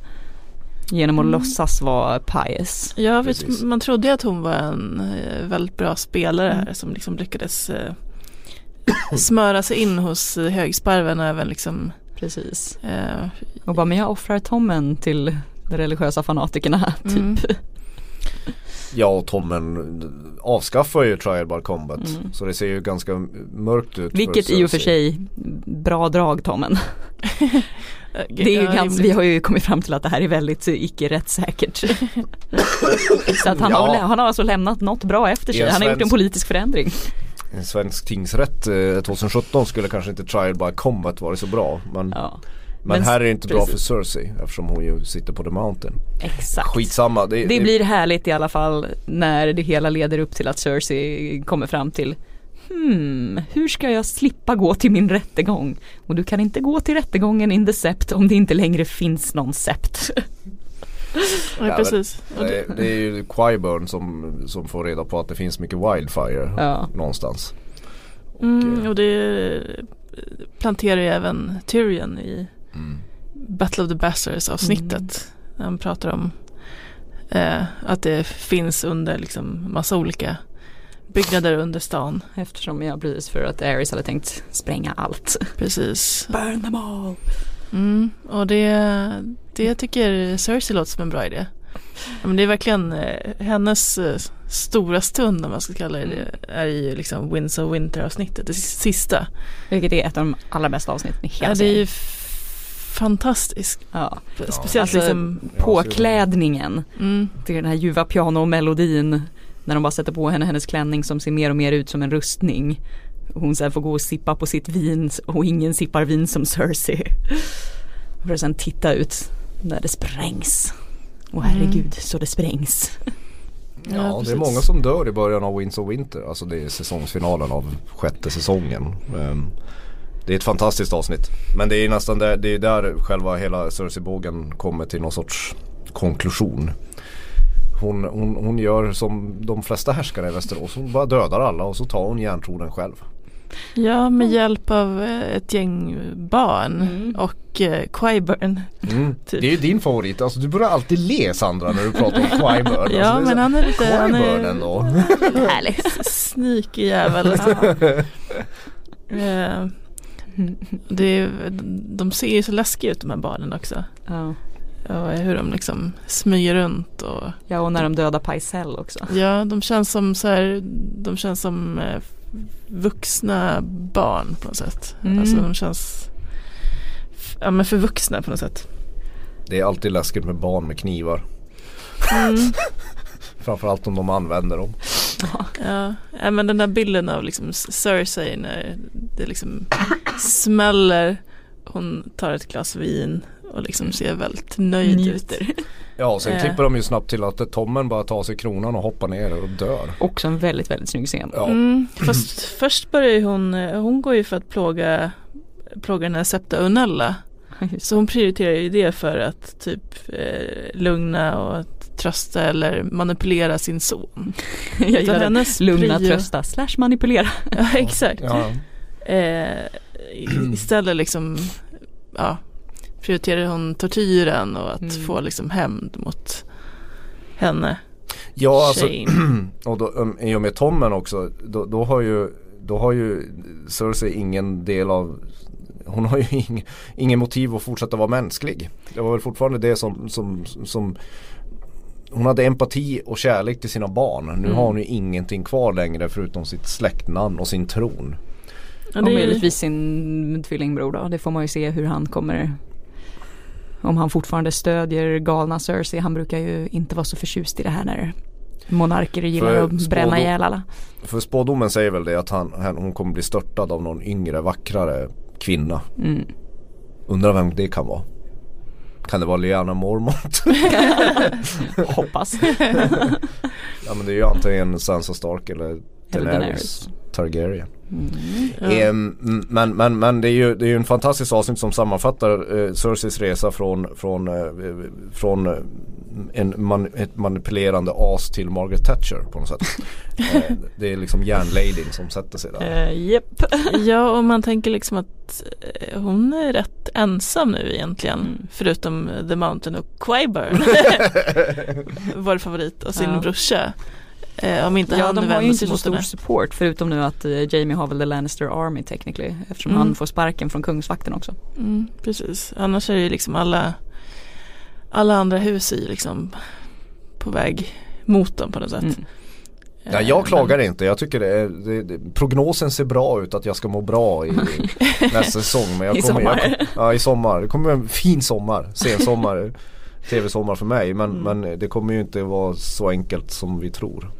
Genom att mm. låtsas vara pious. Ja, vet, man trodde ju att hon var en eh, väldigt bra spelare här mm. som liksom lyckades eh, <coughs> smöra sig in hos högsparven och även liksom Precis. Eh, och bara, men jag offrar Tommen till de religiösa fanatikerna <laughs> typ. Mm. Ja och Tommen avskaffar ju Trial by Combat. Mm. Så det ser ju ganska mörkt ut. Vilket i och för sig bra drag Tommen. <laughs> det är ju ja, ganska, vi har ju kommit fram till att det här är väldigt icke rättssäkert. <laughs> så att han, ja. har, han har alltså lämnat något bra efter sig. Han har gjort en politisk förändring. En svensk tingsrätt eh, 2017 skulle kanske inte Trial by Combat varit så bra. Men ja. Men, här är det inte precis. bra för Cersei eftersom hon ju sitter på The Mountain. Exakt. Skitsamma. Det, det, det blir härligt i alla fall när det hela leder upp till att Cersei kommer fram till Hmm, hur ska jag slippa gå till min rättegång? Och du kan inte gå till rättegången in the sept om det inte längre finns någon sept. <laughs> <laughs> ja, precis. Det, det, är ju Qyburn som, som får reda på att det finns mycket wildfire ja. någonstans. Och, mm, och det planterar ju även Tyrion i Mm. Battle of the Bastards avsnittet. Mm. Han pratar om eh, att det finns under liksom massa olika byggnader under stan. Eftersom jag precis för att Ares hade tänkt spränga allt. Precis. Burn them all. Mm, och det, det tycker Cersei låter som en bra idé. men det är verkligen eh, hennes eh, stora stund om man ska kalla det mm. är i liksom Winds of Winter avsnittet, det sista. Vilket är ett av de allra bästa avsnitten i hela ja, det är fantastisk. Ja. Speciellt alltså, liksom påklädningen mm. till den här ljuva pianomelodin. När de bara sätter på henne hennes klänning som ser mer och mer ut som en rustning. Hon sen får gå och sippa på sitt vin och ingen sippar vin som Cersei. För att sen titta ut när det sprängs. Och herregud mm. så det sprängs. Ja, ja det är många som dör i början av Winds of Winter. Alltså det är säsongsfinalen av sjätte säsongen. Um, det är ett fantastiskt avsnitt. Men det är nästan där, det är där själva hela Cersei-bågen kommer till någon sorts konklusion. Hon, hon, hon gör som de flesta härskare i Västerås. Hon bara dödar alla och så tar hon järntronen själv. Ja, med hjälp av eh, ett gäng barn mm. och eh, Qyburn. Mm. <laughs> Typ. Det är ju din favorit, alltså du börjar alltid le Sandra när du pratar om Qyburn. ja alltså, men han är lite, han är ändå. <laughs> härligt. Sneaky jävel. uh, <laughs> det de ser ju så läskiga ut de här barnen också. Ja. Och hur de liksom smyger runt och Ja och när de dödar Pajsell också. Ja de känns som så här, de känns som eh, vuxna barn på något sätt. Mm. Alltså de känns ja men för vuxna på något sätt. Det är alltid läskigt med barn med knivar. Mm. <laughs> Framförallt om de använder dem. Ja, ja men den där bilden av liksom Cersei när det liksom smäller. Hon tar ett glas vin och liksom ser väldigt nöjd Njuter. ut. Ja, sen klipper de ju snabbt till att Tommen bara tar sig kronan och hoppar ner och dör. Också en väldigt, väldigt snygg scen. Ja. Mm, fast först börjar ju hon, hon går ju för att plåga, plåga den här Septa Unella. Så hon prioriterar ju det för att typ eh, lugna och trösta eller manipulera sin son. <laughs> Jag gillar hennes lugna, prio... trösta, slash manipulera. <laughs> ja, exakt. Ja. Eh, istället liksom, ja, prioriterar hon tortyren och att mm. få liksom hämnd mot henne. Ja, alltså, <clears throat> och då, um, i och med Tommen också, då, då har ju då har ju Cersei ingen del av hon har ju <laughs> ing, ingen motiv att fortsätta vara mänsklig. Det var väl fortfarande det som, som, som hon hade empati och kärlek till sina barn. Nu mm. har hon ju ingenting kvar längre förutom sitt släktnamn och sin tron. Ja, och möjligtvis sin tvillingbror då. Det får man ju se hur han kommer om han fortfarande stödjer galna Cersei. Han brukar ju inte vara så förtjust i det här när monarker gillar för att bränna ihjäl alla. För spådomen säger väl det att han, hon kommer bli störtad av någon yngre vackrare kvinna. Mm. Undrar vem det kan vara. Kan det vara Liana Mormont? <laughs> Hoppas. <laughs> ja men det är ju antingen Sansa Stark eller Daenerys Targaryen. Mm. Mm, men, men, men det är ju, det är ju en fantastisk avsnitt som sammanfattar eh, Cerseis resa från, från, eh, från eh, en man, ett manipulerande as till Margaret Thatcher på något sätt. <laughs> eh, det är liksom järnladyn som sätter sig där. Uh, yep. <laughs> ja och man tänker liksom att eh, hon är rätt ensam nu egentligen. Mm. Förutom The Mountain och Quayburn. <laughs> Vår favorit och sin ja. brorsa. Eh, om inte ja, han de har ju inte så stor support förutom nu att eh, Jamie har väl the Lannister Army technically eftersom mm. han får sparken från kungsvakten också. Mm, precis, annars är det ju liksom alla alla andra hus ju liksom på väg mot dem på något sätt. Mm. Ja, jag klagar inte. Jag tycker det, är, det, det, prognosen ser bra ut att jag ska må bra i <laughs> nästa säsong. Men jag I kommer, sommar. Jag, ja i sommar. Det kommer en fin sommar. Sen sommar. <laughs> Tv-sommar för mig. Men, mm. men det kommer ju inte vara så enkelt som vi tror.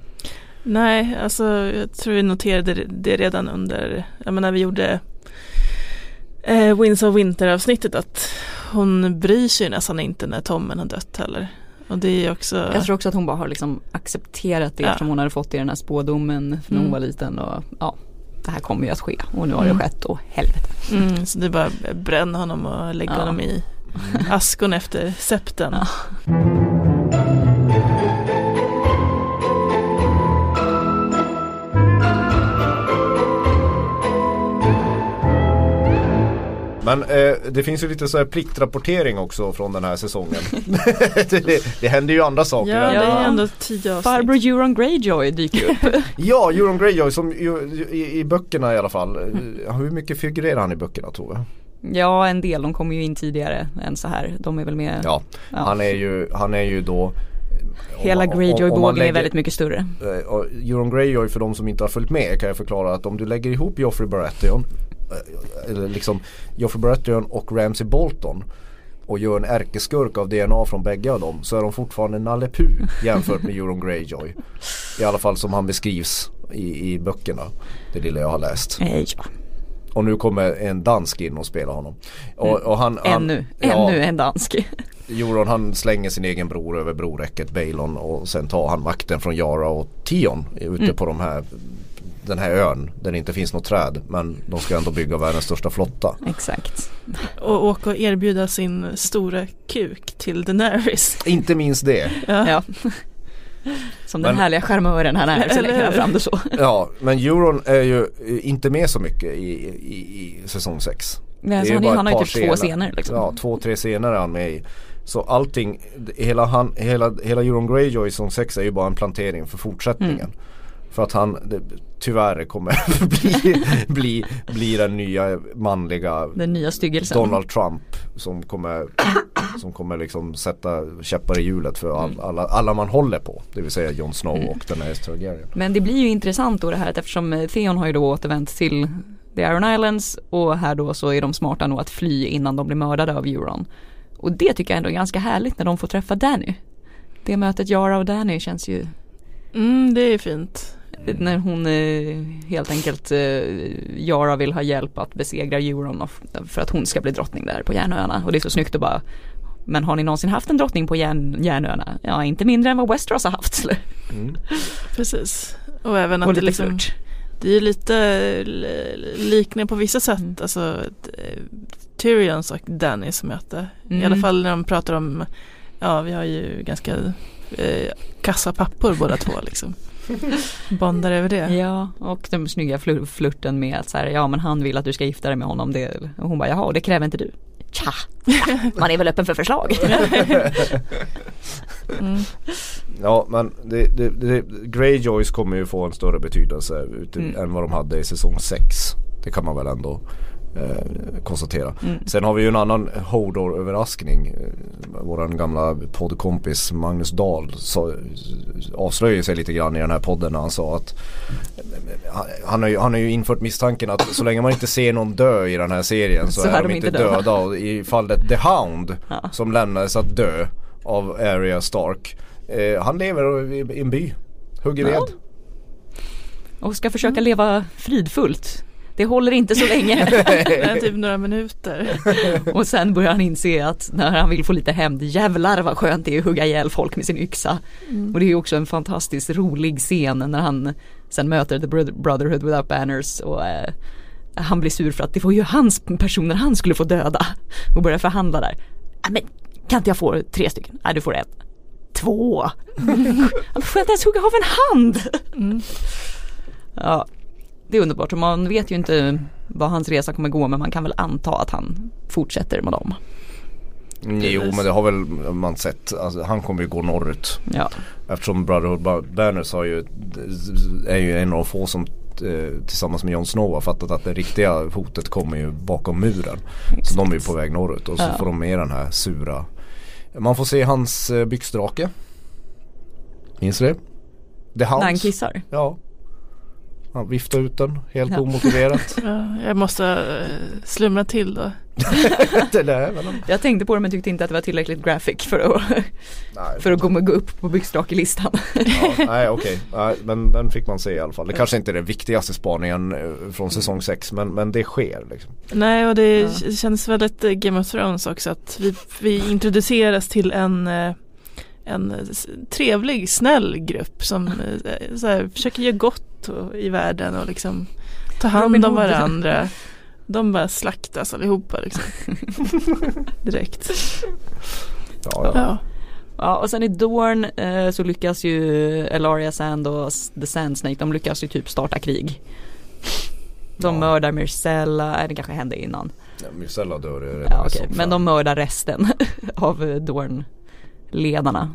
Nej, alltså jag tror vi noterade det redan under, jag menar vi gjorde eh, Winds of Winter avsnittet att hon bryr sig nästan inte när Tommen har dött heller. Och det är också Jag tror också att hon bara har liksom accepterat det ja. eftersom hon hade fått i den här spådomen när hon mm. var liten och ja det här kommer ju att ske och nu har det mm. skett och helvete. Mm, så det är bara bränna honom och lägga ja. honom i askon efter septen. Ja. Men eh, det finns ju lite så här pliktrapportering också från den här säsongen. <laughs> det, det, händer ju andra saker. Ja, det är ändå tio avsnitt. Farbror Euron Greyjoy dyker upp. <laughs> ja, Euron Greyjoy som ju, i, i, böckerna i alla fall. Mm. Hur mycket figurerar han i böckerna tror jag? Ja, en del. De kommer ju in tidigare än så här. De är väl med. Ja, ja. Han, är ju, han är ju då Hela Greyjoy-bågen är väldigt mycket större. Uh, Euron Greyjoy för de som inte har följt med kan jag förklara att om du lägger ihop Joffrey Baratheon Eh, eller liksom Joffrey Baratheon och Ramsey Bolton och gör en ärkeskurk av DNA från bägge av dem så är de fortfarande Nalle jämfört med Euron Greyjoy. I alla fall som han beskrivs i, i böckerna. Det lilla jag har läst. Ja. Och nu kommer en dansk in och spelar honom. Och, och han, han, ännu, ja, ännu en dansk. Euron han slänger sin egen bror över broräcket Balon och sen tar han makten från Yara och Tion ute mm. på de här den här ön där det inte finns något träd men de ska ändå bygga världens största flotta. Exakt. Och åka och erbjuda sin stora kuk till Daenerys. Inte minst det. Ja. ja. Som den men, härliga charmören han är så lägger han fram det så. Ja men Euron är ju inte med så mycket i, i, i säsong 6. Nej, han, han har ju typ scener. två scener liksom. Ja två tre scener är han med i. Så allting, hela, han, hela, hela Euron Greyjoy i säsong 6 är ju bara en plantering för fortsättningen. Mm. För att han det, tyvärr kommer <laughs> bli, bli, bli den nya manliga Den nya styggelsen. Donald Trump som kommer Som kommer liksom sätta käppar i hjulet för all, mm. alla, alla man håller på. Det vill säga Jon Snow mm. och den här Targaryen. Men det blir ju intressant då det här eftersom Theon har ju då återvänt till The Iron Islands och här då så är de smarta nog att fly innan de blir mördade av Euron. Och det tycker jag ändå är ganska härligt när de får träffa Danny. Det mötet Yara och Danny känns ju Mm, det är fint när hon eh, helt enkelt eh, Yara vill ha hjälp att besegra Euron för att hon ska bli drottning där på Järnöarna och det är så snyggt att bara men har ni någonsin haft en drottning på järn, Järnöarna? Ja, inte mindre än vad Westeros har haft. Mm. Precis. Och även att och det, liksom, det är lite liknande på vissa sätt. Mm. Alltså Tyrions och Dannys möte. Mm. I alla fall när de pratar om, ja vi har ju ganska eh, kassa pappor båda två liksom. <laughs> Bondar över det. Ja, och den snygga fl flirten med att så här, ja men han vill att du ska gifta dig med honom. Det, och hon bara, jaha, och det kräver inte du. Tja, man är väl öppen för förslag. <laughs> mm. ja men det, det, det, Greyjoys kommer ju få en större betydelse ute, mm. än vad de hade i säsong 6. Det kan man väl ändå eh, konstatera. Mm. Sen har vi ju en annan Hodor-överraskning. Våran gamla poddkompis Magnus Dahl sa, avslöjade sig lite grann i den här podden när han sa att han har, ju, han har ju infört misstanken att så länge man inte ser någon dö i den här serien så, så är de inte döda. döda. Och I fallet The Hound ja. som lämnades att dö av Arya Stark. Eh, han lever i en by, hugger ved. Och ska försöka leva fridfullt det håller inte så länge. <laughs> typ några minuter. och sen börjar han inse att när han vill få lite hämnd, jävlar vad skönt det är att hugga ihjäl folk med sin yxa. Mm. Och det är också en fantastiskt rolig scen när han sen möter The Brotherhood Without Banners och eh, han blir sur för att det var ju hans personer han skulle få döda och börjar förhandla där. Men kan inte jag få tre stycken? Nej du får en. Två! Han får inte ens hugga av en hand! Mm. Ja, det är underbart och man vet ju inte vad hans resa kommer gå men man kan väl anta att han fortsätter med dem. Jo men det har väl man sett. Alltså, han kommer ju gå norrut. Ja. Eftersom Brotherhood Banners har ju, är ju en av få som eh, tillsammans med Jon Snow har fattat att det riktiga hotet kommer ju bakom muren. Exakt. Så de är ju på väg norrut och så ja. får de med den här sura. Man får se hans eh, byxdrake. Minns du det? The House. När han kissar? Ja. Han viftar ut den helt ja. omotiverat. <laughs> Ja, jag måste uh, slumra till då. <laughs> det där, jag tänkte på det men tyckte inte att det var tillräckligt graphic för att, nej, för att gå, gå upp på byxdrakelistan. ja, <laughs> nej okej, okay. men den fick man se i alla fall. Det kanske inte är den viktigaste spaningen eh, från säsong 6 men, men det sker. Liksom. Nej och det ja. känns väldigt eh, Game of Thrones också att vi, vi introduceras till en en trevlig, snäll grupp som så här, försöker göra gott i världen och liksom ta hand om varandra. De bara slaktas allihopa liksom. <laughs> Direkt. Ja, ja. ja. Ja och sen i Dorn eh, så lyckas ju Elaria Sand och The Sand Snake de lyckas ju typ starta krig. De ja. mördar Myrcella, det kanske hände innan. Ja, Myrcella dör redan ja, okay. Men de mördar resten <laughs> av Dorn-ledarna.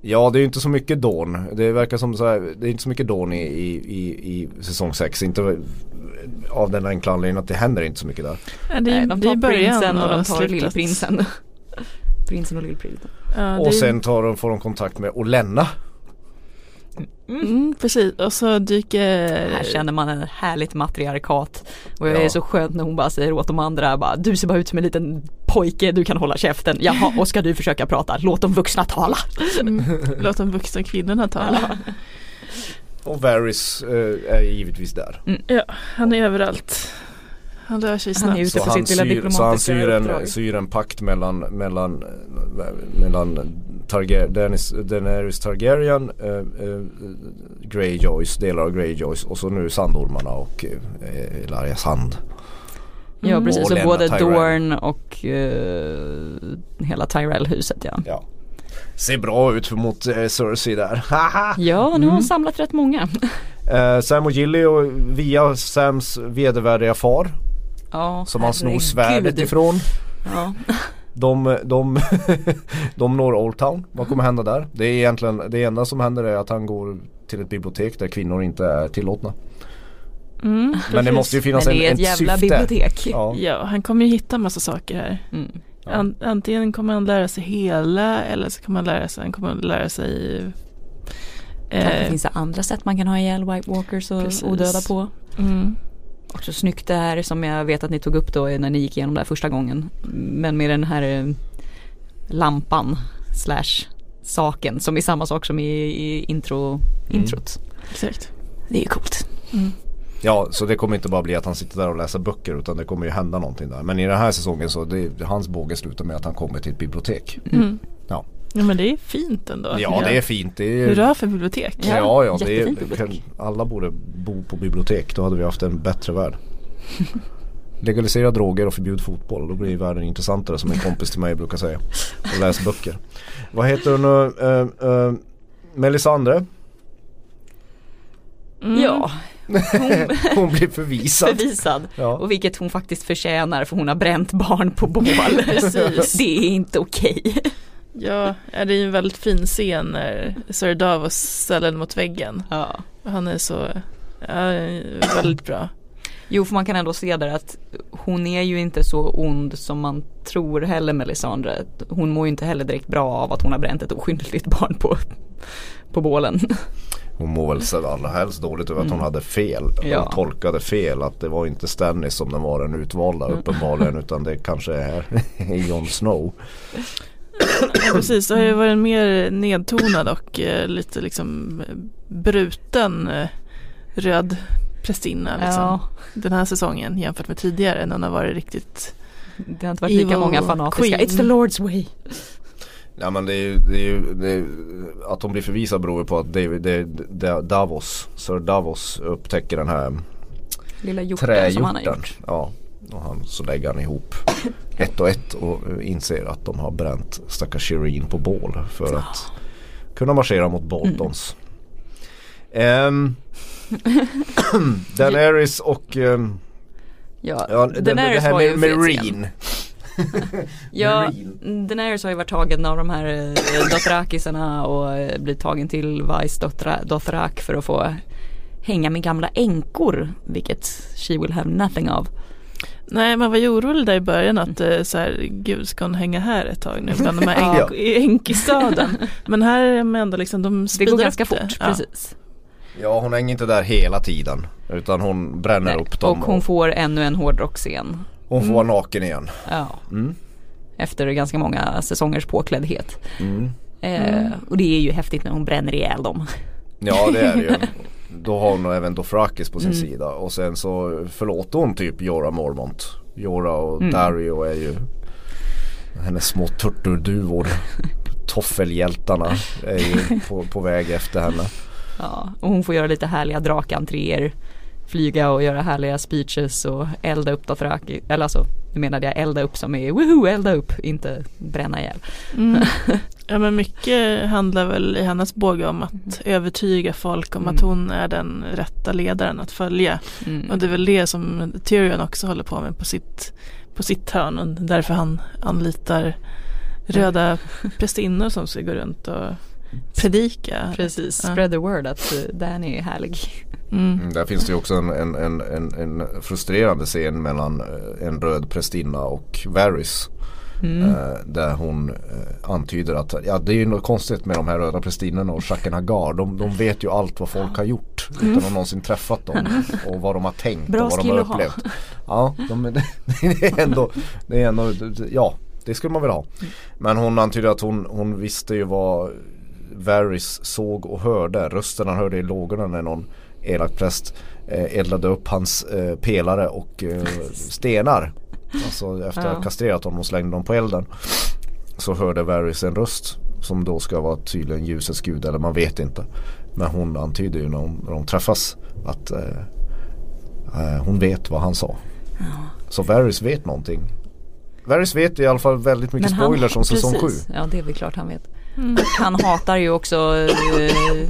Ja det är ju inte så mycket Dawn. Det verkar som så här, det är inte så mycket Dawn i, i, i, i säsong 6. Inte av den enkla anledningen att det händer inte så mycket där. Ja, det, är, Nej, de tar prinsen och de tar lillprinsen. <laughs> prinsen och lillprinsen. Ja, och sen tar de, får de kontakt med Olenna. Mm. Mm, precis och så dyker Här känner man en härligt matriarkat Och det är så skönt när hon bara säger åt de andra bara, Du ser bara ut som en liten pojke, du kan hålla käften Jaha, och ska du försöka prata? Låt de vuxna tala mm. Låt de vuxna kvinnorna tala Och Varys äh, är givetvis där mm. Ja, han är överallt han rör sig snabbt. Han är ute på sitt lilla diplomatiska Så han syr en, syr en pakt mellan, mellan, mellan Targar Daenerys, Daenerys Targaryen, äh, äh, Greyjoys, delar av Greyjoys och så nu Sandormarna och äh, Elaria Ja mm. precis, så både Tyrell. Dorn och uh, hela Tyrell-huset ja. ja. Ser bra ut mot uh, Cersei där. <laughs> ja, nu har hon mm. samlat rätt många. uh, <laughs> Sam och Gilly och via Sams vedervärdiga far. Ja, som han snor svärdet ifrån. Ja. <laughs> De, de, de når Old Town. Vad kommer hända där? Det är egentligen det enda som händer är att han går till ett bibliotek där kvinnor inte är tillåtna. Mm, men det måste ju finnas Men det är ett, ett jävla syfte. bibliotek. Ja. ja. han kommer ju hitta massa saker här. Mm. Ja. antingen kommer han lära sig hela eller så kommer han lära sig, han kommer lära sig Kanske eh, finns det andra sätt man kan ha ihjäl White Walkers och precis. odöda på. Mm. Också snyggt det här som jag vet att ni tog upp då när ni gick igenom det här första gången. Men med den här eh, lampan slash saken som är samma sak som i, i intro, mm. introt. Exakt. Det är ju coolt. Mm. Ja, så det kommer inte bara bli att han sitter där och läser böcker utan det kommer ju hända någonting där. Men i den här säsongen så det, hans båge slutar med att han kommer till ett bibliotek. Mm. Ja. Ja men det är fint ändå. Ja det är fint. Det är... Hurra för bibliotek. Ja ja, ja det är, alla borde bo på bibliotek. Då hade vi haft en bättre värld. <laughs> Legalisera droger och förbjud fotboll. Då blir världen intressantare som en kompis till mig brukar säga. Och läs böcker. Vad heter hon nu? Uh, uh, Melisandre? Mm. Ja. Hon, hon blir förvisad. förvisad. Ja. Och vilket hon faktiskt förtjänar för hon har bränt barn på bål. <laughs> det är inte okej. Ja, det är en väldigt fin scen när Sir Davos ställer mot väggen. Ja. Han är så, ja, väldigt bra. Jo för man kan ändå se där att hon är ju inte så ond som man tror heller Melisandre. Hon mår ju inte heller direkt bra av att hon har bränt ett oskyldigt barn på, på bålen. Hon mår väl allra helst dåligt över att hon mm. hade fel. Ja. Hon tolkade fel att det var inte Stannis som den var den utvalda mm. uppenbarligen <laughs> utan det kanske är <laughs> Jon Snow. Ja, precis, det har ju varit en mer nedtonad och eh, lite liksom bruten eh, röd prästinna liksom, ja. den här säsongen jämfört med tidigare när hon har varit riktigt Det har inte varit lika många fanatiska, Queen. it's the Lord's way. Ja men det är ju, det är ju det är, att de blir förvisade beror på att David, det, det, Davos, Sir Davos upptäcker den här Lilla hjorten som han har gjort. Ja, och han, så lägger han ihop <coughs> ett och ett och inser att de har bränt stackars Shireen på bål för att kunna marschera mot Boltons. Mm. Um, <coughs> <coughs> Daenerys och um, Ja, ja Daenerys det, här ju Marine. <laughs> ja, Daenerys har ju varit tagen av de här äh, Dothrakisarna och äh, blivit tagen till Vice Dothrak för att få hänga med gamla änkor, vilket she will have nothing of. Nej man var ju orolig där i början att eh, så här, gud ska hon hänga här ett tag nu bland de här <laughs> änkestaden. Men här är de ändå liksom, de Det går ganska fort, det. precis. Ja hon hänger inte där hela tiden utan hon bränner Nej, upp dem. Och hon får ännu en Hon får mm. vara naken igen. Ja. Mm. Efter ganska många säsongers påkläddhet. Mm. Eh, och det är ju häftigt när hon bränner ihjäl dem. Ja det är det ju. <laughs> Då har hon även Dofrakis på sin mm. sida och sen så förlåter hon typ Jorah Mormont. Jorah och mm. Dario är ju hennes små turturduvor. <laughs> Toffelhjältarna är ju på, på väg efter henne. Ja, och hon får göra lite härliga drakentréer. Flyga och göra härliga speeches och elda upp Dothraki. Eller alltså, nu menade jag elda upp som är woho, elda upp, inte bränna ihjäl. Mm. <laughs> Ja men mycket handlar väl i hennes båge om att övertyga folk om mm. att hon är den rätta ledaren att följa. Mm. Och det är väl det som Tyrion också håller på med på sitt, på sitt hörn och därför han anlitar röda prästinnor som ska gå runt och predika. Precis, ja. spread the word att eh, Danny är härlig. Mm. mm. Där finns det ju också en, en, en, en, frustrerande scen mellan eh, en röd prästinna och Varys. Mm. Eh, där hon antyder att ja, det är ju något konstigt med de här röda prästinnorna och Jacques Hagar. De, de vet ju allt vad folk har gjort utan att någonsin träffat dem och vad de har tänkt Bra och vad de har upplevt. Ha. Ja, de, <laughs> det, det, är ändå, det är ändå, ja det skulle man väl ha. Men hon antyder att hon, hon visste ju vad Varys såg och hörde. Rösten han hörde i lågorna när någon elak präst eh, eldade upp hans eh, pelare och eh, stenar. Alltså efter att ha kastrerat honom och slängde dem på elden. Så hörde Varys en röst som då ska vara tydligen ljusets gud eller man vet inte. Men hon antyder ju när de, när de träffas att eh, hon vet vad han sa. Ja. Så Varys vet någonting. Varys vet i alla fall väldigt mycket han, spoilers om säsong 7. Ja det är väl klart han vet. Mm. Han hatar ju också eh,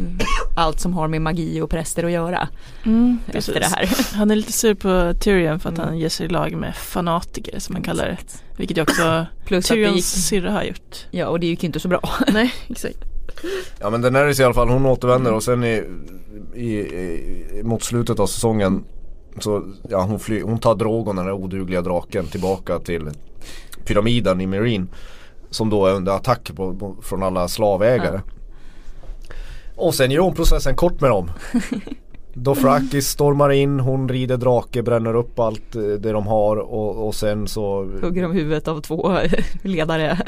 allt som har med magi och präster att göra. Mm, efter det här. Han är lite sur på Tyrion för att mm. han ger sig i lag med fanatiker som man kallar det. Vilket ju också <clears throat> Plus Tyrions gick... syrra har gjort. Ja och det gick ju inte så bra. <laughs> Nej exakt. Ja men Daenerys i alla fall, hon återvänder och sen i, i, i, mot slutet av säsongen så ja, hon, fly, hon tar Drogon, den där odugliga draken tillbaka till pyramiden i Marine. Som då är under attack på, på, från alla slavägare. Ja. Och sen gör hon processen kort med dem. <laughs> Dofrakis stormar in, hon rider drake, bränner upp allt eh, det de har och, och sen så Hugger de huvudet av två <laughs> ledare.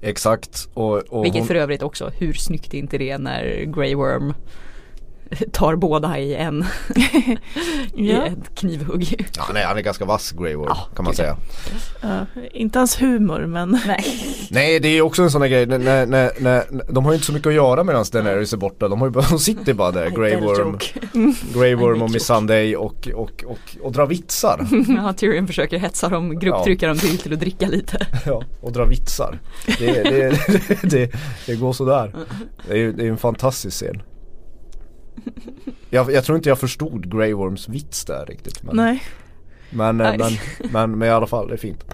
Exakt. Och, och Vilket hon... för övrigt också, hur snyggt är inte det när Grey Worm tar båda i en <laughs> i ja. ett knivhugg. Ja, nej, han är ganska vass Grey Worm ja, kan man säga. Ja, inte hans humor men Nej, <laughs> nej det är också en sån här grej, när, när, när, de har ju inte så mycket att göra medan Daenerys är borta. De, har ju bara, <laughs> de sitter bara där, Grey Worm, Grey Worm och Miss Sunday och, och, och, och drar vitsar. Ja, Tyrion försöker hetsa dem, grupptrycka dem till, till att dricka lite. Ja, och dra vitsar. Det, det, det, det, det går sådär. Det är, det är en fantastisk scen. <laughs> Jag, jag, tror inte jag förstod Grey Worms vits där riktigt. Men... Nej. Men, eh, men, <laughs> men, men i alla fall det är fint.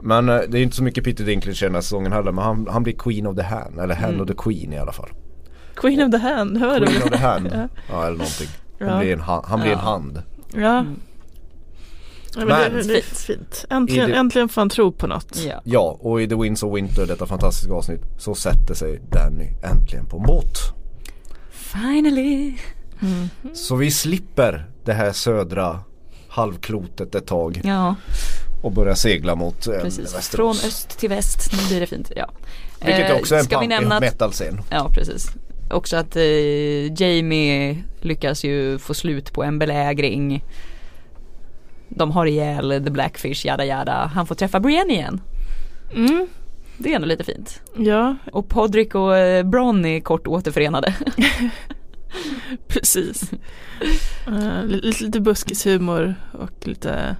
Men eh, det är inte så mycket Peter Dinklage i den här säsongen heller men han, han blir Queen of the Hand eller Hand mm. of the Queen i alla fall. Queen of the Hand, hör du? Queen of the Hand, <laughs> ja. ja eller någonting. Han ja. blir, en, han blir ja. en hand. Ja. Mm. Men, men det, det, är fint. Äntligen, det, äntligen får han tro på något. Ja. ja, och i The Winds of Winter, detta fantastiska avsnitt, så sätter sig Danny äntligen på båt. Finally. Mm. Så vi slipper det här södra halvklotet ett tag. Ja. Och börja segla mot eh, Västerås. Från öst till väst, nu blir det fint. Ja. Vilket eh, också är en Ska punk metal-scen. Ja precis. Också att eh, Jamie lyckas ju få slut på en belägring. De har ihjäl The Blackfish, jada jada. Han får träffa Brienne igen. Mm. Det är ändå lite fint. Ja. Och Podrick och eh, Bron är kort återförenade. <laughs> Precis. Uh, lite, lite buskishumor och lite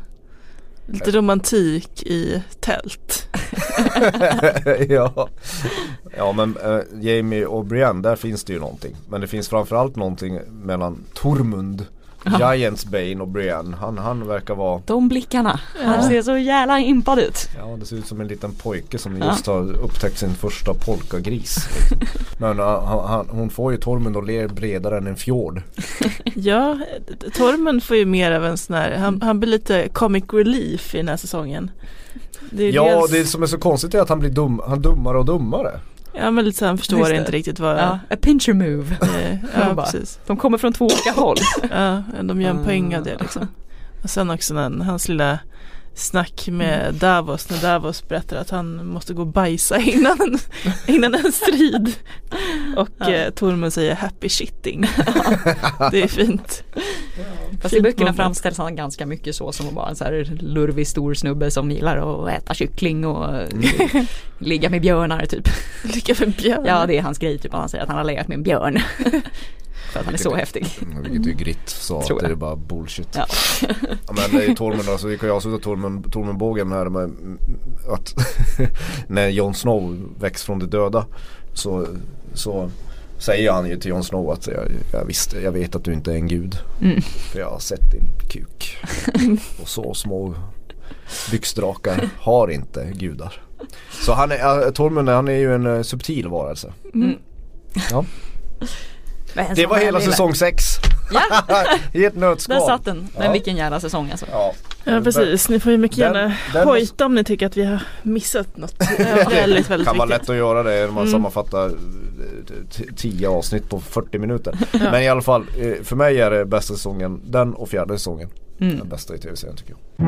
Lite romantik i tält. <laughs> ja. ja men äh, Jamie och Brienne där finns det ju någonting. Men det finns framförallt någonting mellan Tormund Giants Bane och Brienne, han, han verkar vara De blickarna, ja. han ser så jävla impad ut. Ja det ser ut som en liten pojke som just har upptäckt sin första polkagris liksom. Men uh, han, hon får ju Tormund att le bredare än en fjord. <laughs> Ja, Tormund får ju mer av en sån här, han, han blir lite comic relief i den här säsongen. Det Ja, dels... det som är så konstigt är att han blir dum, han dummare och dummare Ja men lite så han förstår inte riktigt vad Ja, a pincher move. Ja, <laughs> ja precis. De kommer från två olika håll. Ja, de gör en poäng av det liksom. Och sen också när hans lilla snack med Davos när Davos berättar att han måste gå och bajsa <laughs> innan en, innan en strid. Och ja. eh, Tormund säger happy shitting. <laughs> det är fint. Fast i böckerna framställs han ganska mycket så som bara en så här lurvig stor snubbe som gillar att äta kyckling och ligga med björnar typ. <laughs> Ligga med björnar? Ja det är hans grej typ. Han säger att han har legat med en björn. För att han är så häftig. Vilket är <laughs> Gritt sa att det är bara bullshit. Ja. ja men det är Tormund alltså, vi kan ju avsluta Tormund, Tormundbågen här med att <laughs> när Jon Snow väcks från de döda så, så säger han ju till Jon Snow att jag, jag, visste, jag vet att du inte är en gud. Mm. För jag har sett din kuk. <laughs> Och så små byxdrakar har inte gudar. Så han är, Tormund han är ju en uh, subtil varelse. Mm. Ja. Det var hela säsong 6. Ja. <laughs> I ett nötskal. Där satt den. Men ja. vilken jävla säsong alltså. Ja, ja precis. Ni får ju mycket gärna den, hojta om ni tycker att vi har missat något <laughs> väldigt, väldigt viktigt. kan vara lätt att göra det när man mm. sammanfattar 10 avsnitt på 40 minuter. <laughs> Ja. Men i alla fall, eh, för mig är det bästa säsongen den och fjärde säsongen. Mm. Den bästa i tv-serien tycker jag.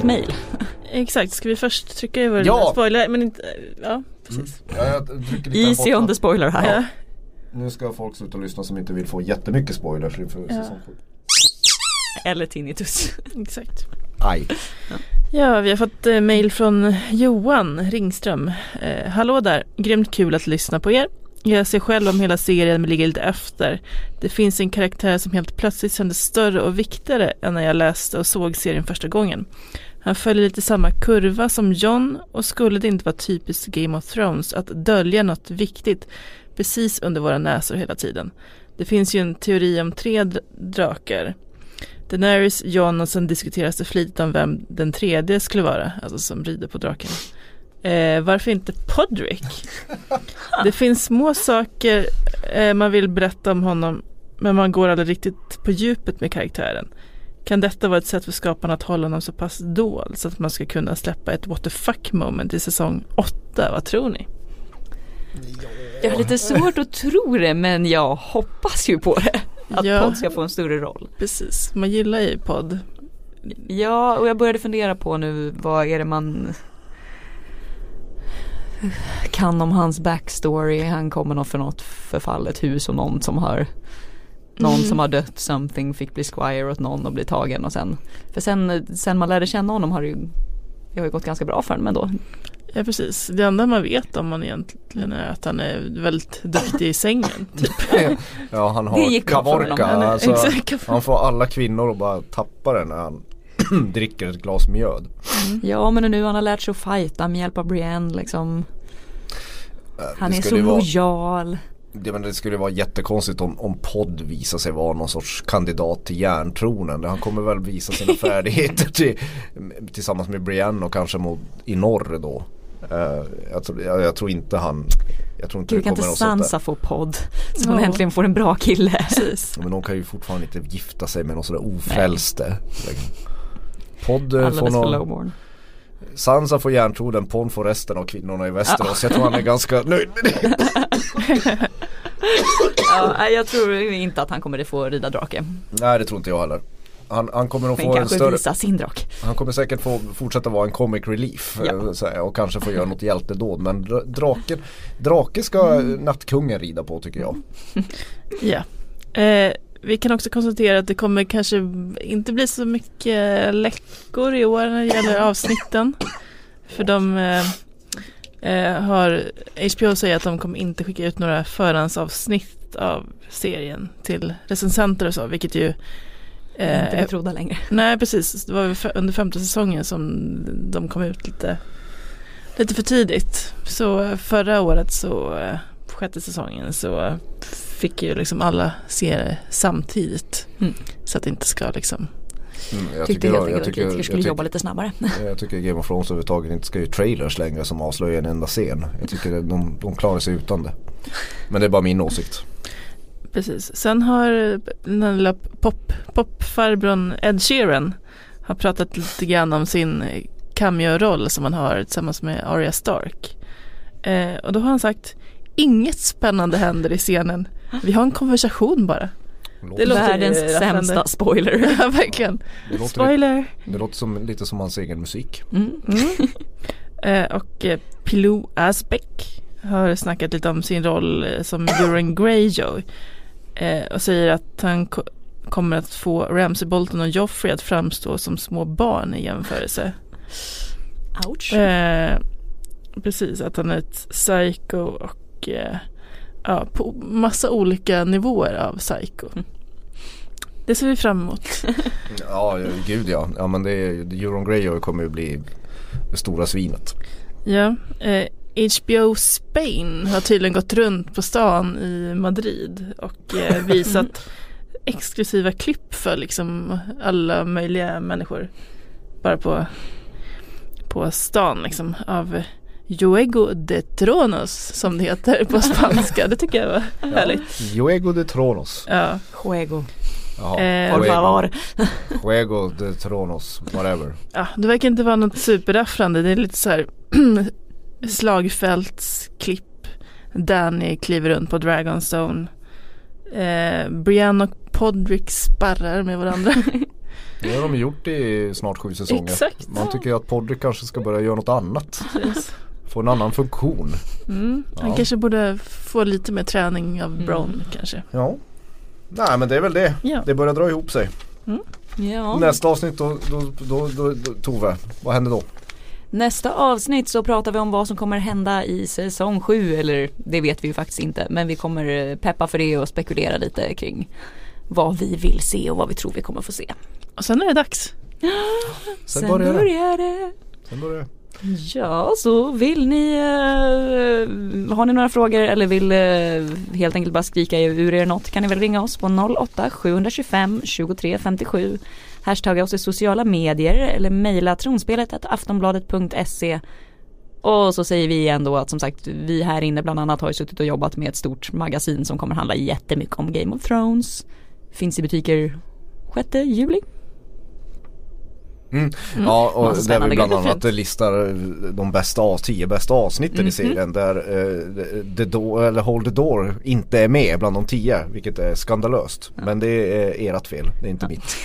Fått mail. Exakt, ska vi först trycka över ja. spoiler? Men inte, ja precis. Mm. Ja, Easy on the spoiler här. Ja. Nu ska folk sluta lyssna som inte vill få jättemycket spoilers inför ja. säsong 7. Eller tinnitus. Exakt. Aj. Ja. ja, vi har fått eh, mail från Johan Ringström. Eh, hallå där, grymt kul att lyssna på er. Jag ser själv om hela serien men ligger lite efter. Det finns en karaktär som helt plötsligt kändes större och viktigare än när jag läste och såg serien första gången. Han följer lite samma kurva som John och skulle det inte vara typiskt Game of Thrones att dölja något viktigt precis under våra näsor hela tiden. Det finns ju en teori om tre drakar. Daenerys, John och sen diskuteras det flitigt om vem den tredje skulle vara, alltså som rider på draken. Eh, varför inte Podrick? <laughs> Det finns små saker eh, man vill berätta om honom men man går aldrig riktigt på djupet med karaktären. Kan detta vara ett sätt för skaparna att hålla honom så pass dold så att man ska kunna släppa ett what the fuck moment i säsong 8? Vad tror ni? Jag har lite svårt att tro det men jag hoppas ju på det. Att ja, podd ska få en större roll. Precis, man gillar ju podd. Ja, och jag började fundera på nu vad är det man kan om hans backstory. Han kommer nog för något förfallet hus och någon som har någon mm. som har dött something fick bli squire åt någon och bli tagen och sen för sen, sen man lärde känna honom har det ju det har ju gått ganska bra för honom ändå. Ja precis, det enda man vet om man egentligen är att han är väldigt duktig i sängen. <laughs> Typ. <laughs> ja han har kavorka, alltså, han får alla kvinnor att bara tappa den när han <clears throat> dricker ett glas mjöd. Mm. Ja men nu han har lärt sig att fighta med hjälp av Brienne liksom. Han är så lojal. Det, men det skulle vara jättekonstigt om, om podd visar sig vara någon sorts kandidat till järntronen. Han kommer väl visa sina <laughs> färdigheter till, tillsammans med Brienne och kanske mot, i norr då. Uh, jag, tror, jag, jag, tror inte han jag tror inte Gud, kan inte Sansa få podd så hon äntligen får en bra kille. Precis. men de kan ju fortfarande inte gifta sig med någon sådär ofrälste. Podd eh, Alldeles får någon, lowborn. Sansa får järntroden, Pon får resten av kvinnorna i Västerås. Ja. Jag tror han är <laughs> ganska nöjd med det. <laughs> ja, jag tror inte att han kommer att få rida drake. Nej det tror inte jag heller. Han, han kommer att få en större visa sin drak. Han kommer säkert få fortsätta vara en comic relief ja. Eh, och kanske få göra något hjältedåd men draken, drake ska mm. nattkungen rida på tycker jag. <laughs> ja. Eh, vi kan också konstatera att det kommer kanske inte bli så mycket läckor i år när det gäller avsnitten. För de eh, eh har, HBO säger att de kommer inte skicka ut några förhandsavsnitt av serien till recensenter och så, vilket ju eh, inte betrodda längre. Nej precis, det var under femte säsongen som de kom ut lite, lite för tidigt. Så förra året så, eh, sjätte säsongen så fick ju liksom alla se det samtidigt. Mm. Så att det inte ska liksom Mm, jag Tyckte tycker, helt enkelt att kritiker skulle jobba lite snabbare. <laughs> Jag tycker Game of Thrones överhuvudtaget inte ska göra trailers längre som avslöjar en enda scen. Jag tycker de, de klarar sig utan det. Men det är bara min åsikt. Precis. Sen har den lilla pop, popfarbrorn Ed Sheeran har pratat lite grann om sin cameo-roll som han har tillsammans med Arya Stark. Eh, och då har han sagt Inget spännande händer i scenen. Vi har en konversation bara. Det låter Världens sämsta spoiler. <laughs> ja, verkligen. Det låter, spoiler. Det låter som, lite som hans egen musik. Mm. Mm. eh, och eh, Pilou Asbeck har snackat lite om sin roll eh, som Euron Greyjoy. Eh, och säger att han ko kommer att få Ramsey Bolton och Joffrey att framstå som små barn i jämförelse. Ouch. Eh, precis, att han är ett psycho och eh, ja, på massa olika nivåer av psycho. Mm. Det ser vi fram emot. <laughs> ja, gud ja. Ja men det är, Euron Greyjoy kommer ju bli det stora svinet. Ja, eh, HBO Spain har tydligen gått runt på stan i Madrid och eh, <laughs> visat exklusiva klipp för liksom alla möjliga människor. Bara på, på stan liksom av Juego de Tronos som det heter på spanska. Det tycker jag var ja. härligt. Juego de Tronos. Ja. Juego. Jaha, eh, por favor. <laughs> Juego de Tronos, whatever. Ja, det verkar inte vara något superrafflande. Det är lite så här <clears throat> slagfältsklipp. Danny kliver runt på Dragonstone. Eh, Brienne och Podrick sparrar med varandra. <laughs> Det har de gjort i snart sju säsonger. Exakt. Man tycker att Podrick kanske ska börja göra något annat. Få en annan funktion. Mm, han ja. kanske borde få lite mer träning av mm. Bron mm. kanske. Ja. Nej men det är väl det. Ja. Det börjar dra ihop sig. Mm. Ja. Nästa avsnitt då, då, då, då, Tove, vad händer då? Nästa avsnitt så pratar vi om vad som kommer hända i säsong 7 eller det vet vi ju faktiskt inte men vi kommer eh, peppa för det och spekulera lite kring vad vi vill se och vad vi tror vi kommer få se. Och sen är det dags. Sen, <gasps> sen börjar, börjar det. Sen börjar det. Ja, så vill ni, eh, har ni några frågor eller vill eh, helt enkelt bara skrika ur er något kan ni väl ringa oss på 08 725 23 57 hashtagga oss i sociala medier eller mejla tronspelet aftonbladet.se och så säger vi igen då att som sagt vi här inne bland annat har ju suttit och jobbat med ett stort magasin som kommer handla jättemycket om Game of Thrones. Finns i butiker 6 juli. Mm. Mm. Ja och där vi bland annat listar de bästa, tio bästa avsnitten mm. i serien där uh, the door, eller Hold the Door inte är med bland de tio vilket är skandalöst. Ja. Men det är ert fel, det är inte ja. mitt.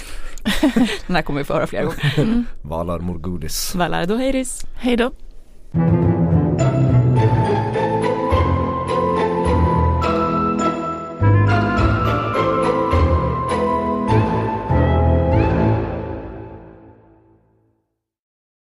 <laughs> Den här kommer vi få höra flera gånger. Mm. Valar Morgudis. Valar Doheiris. Hej då.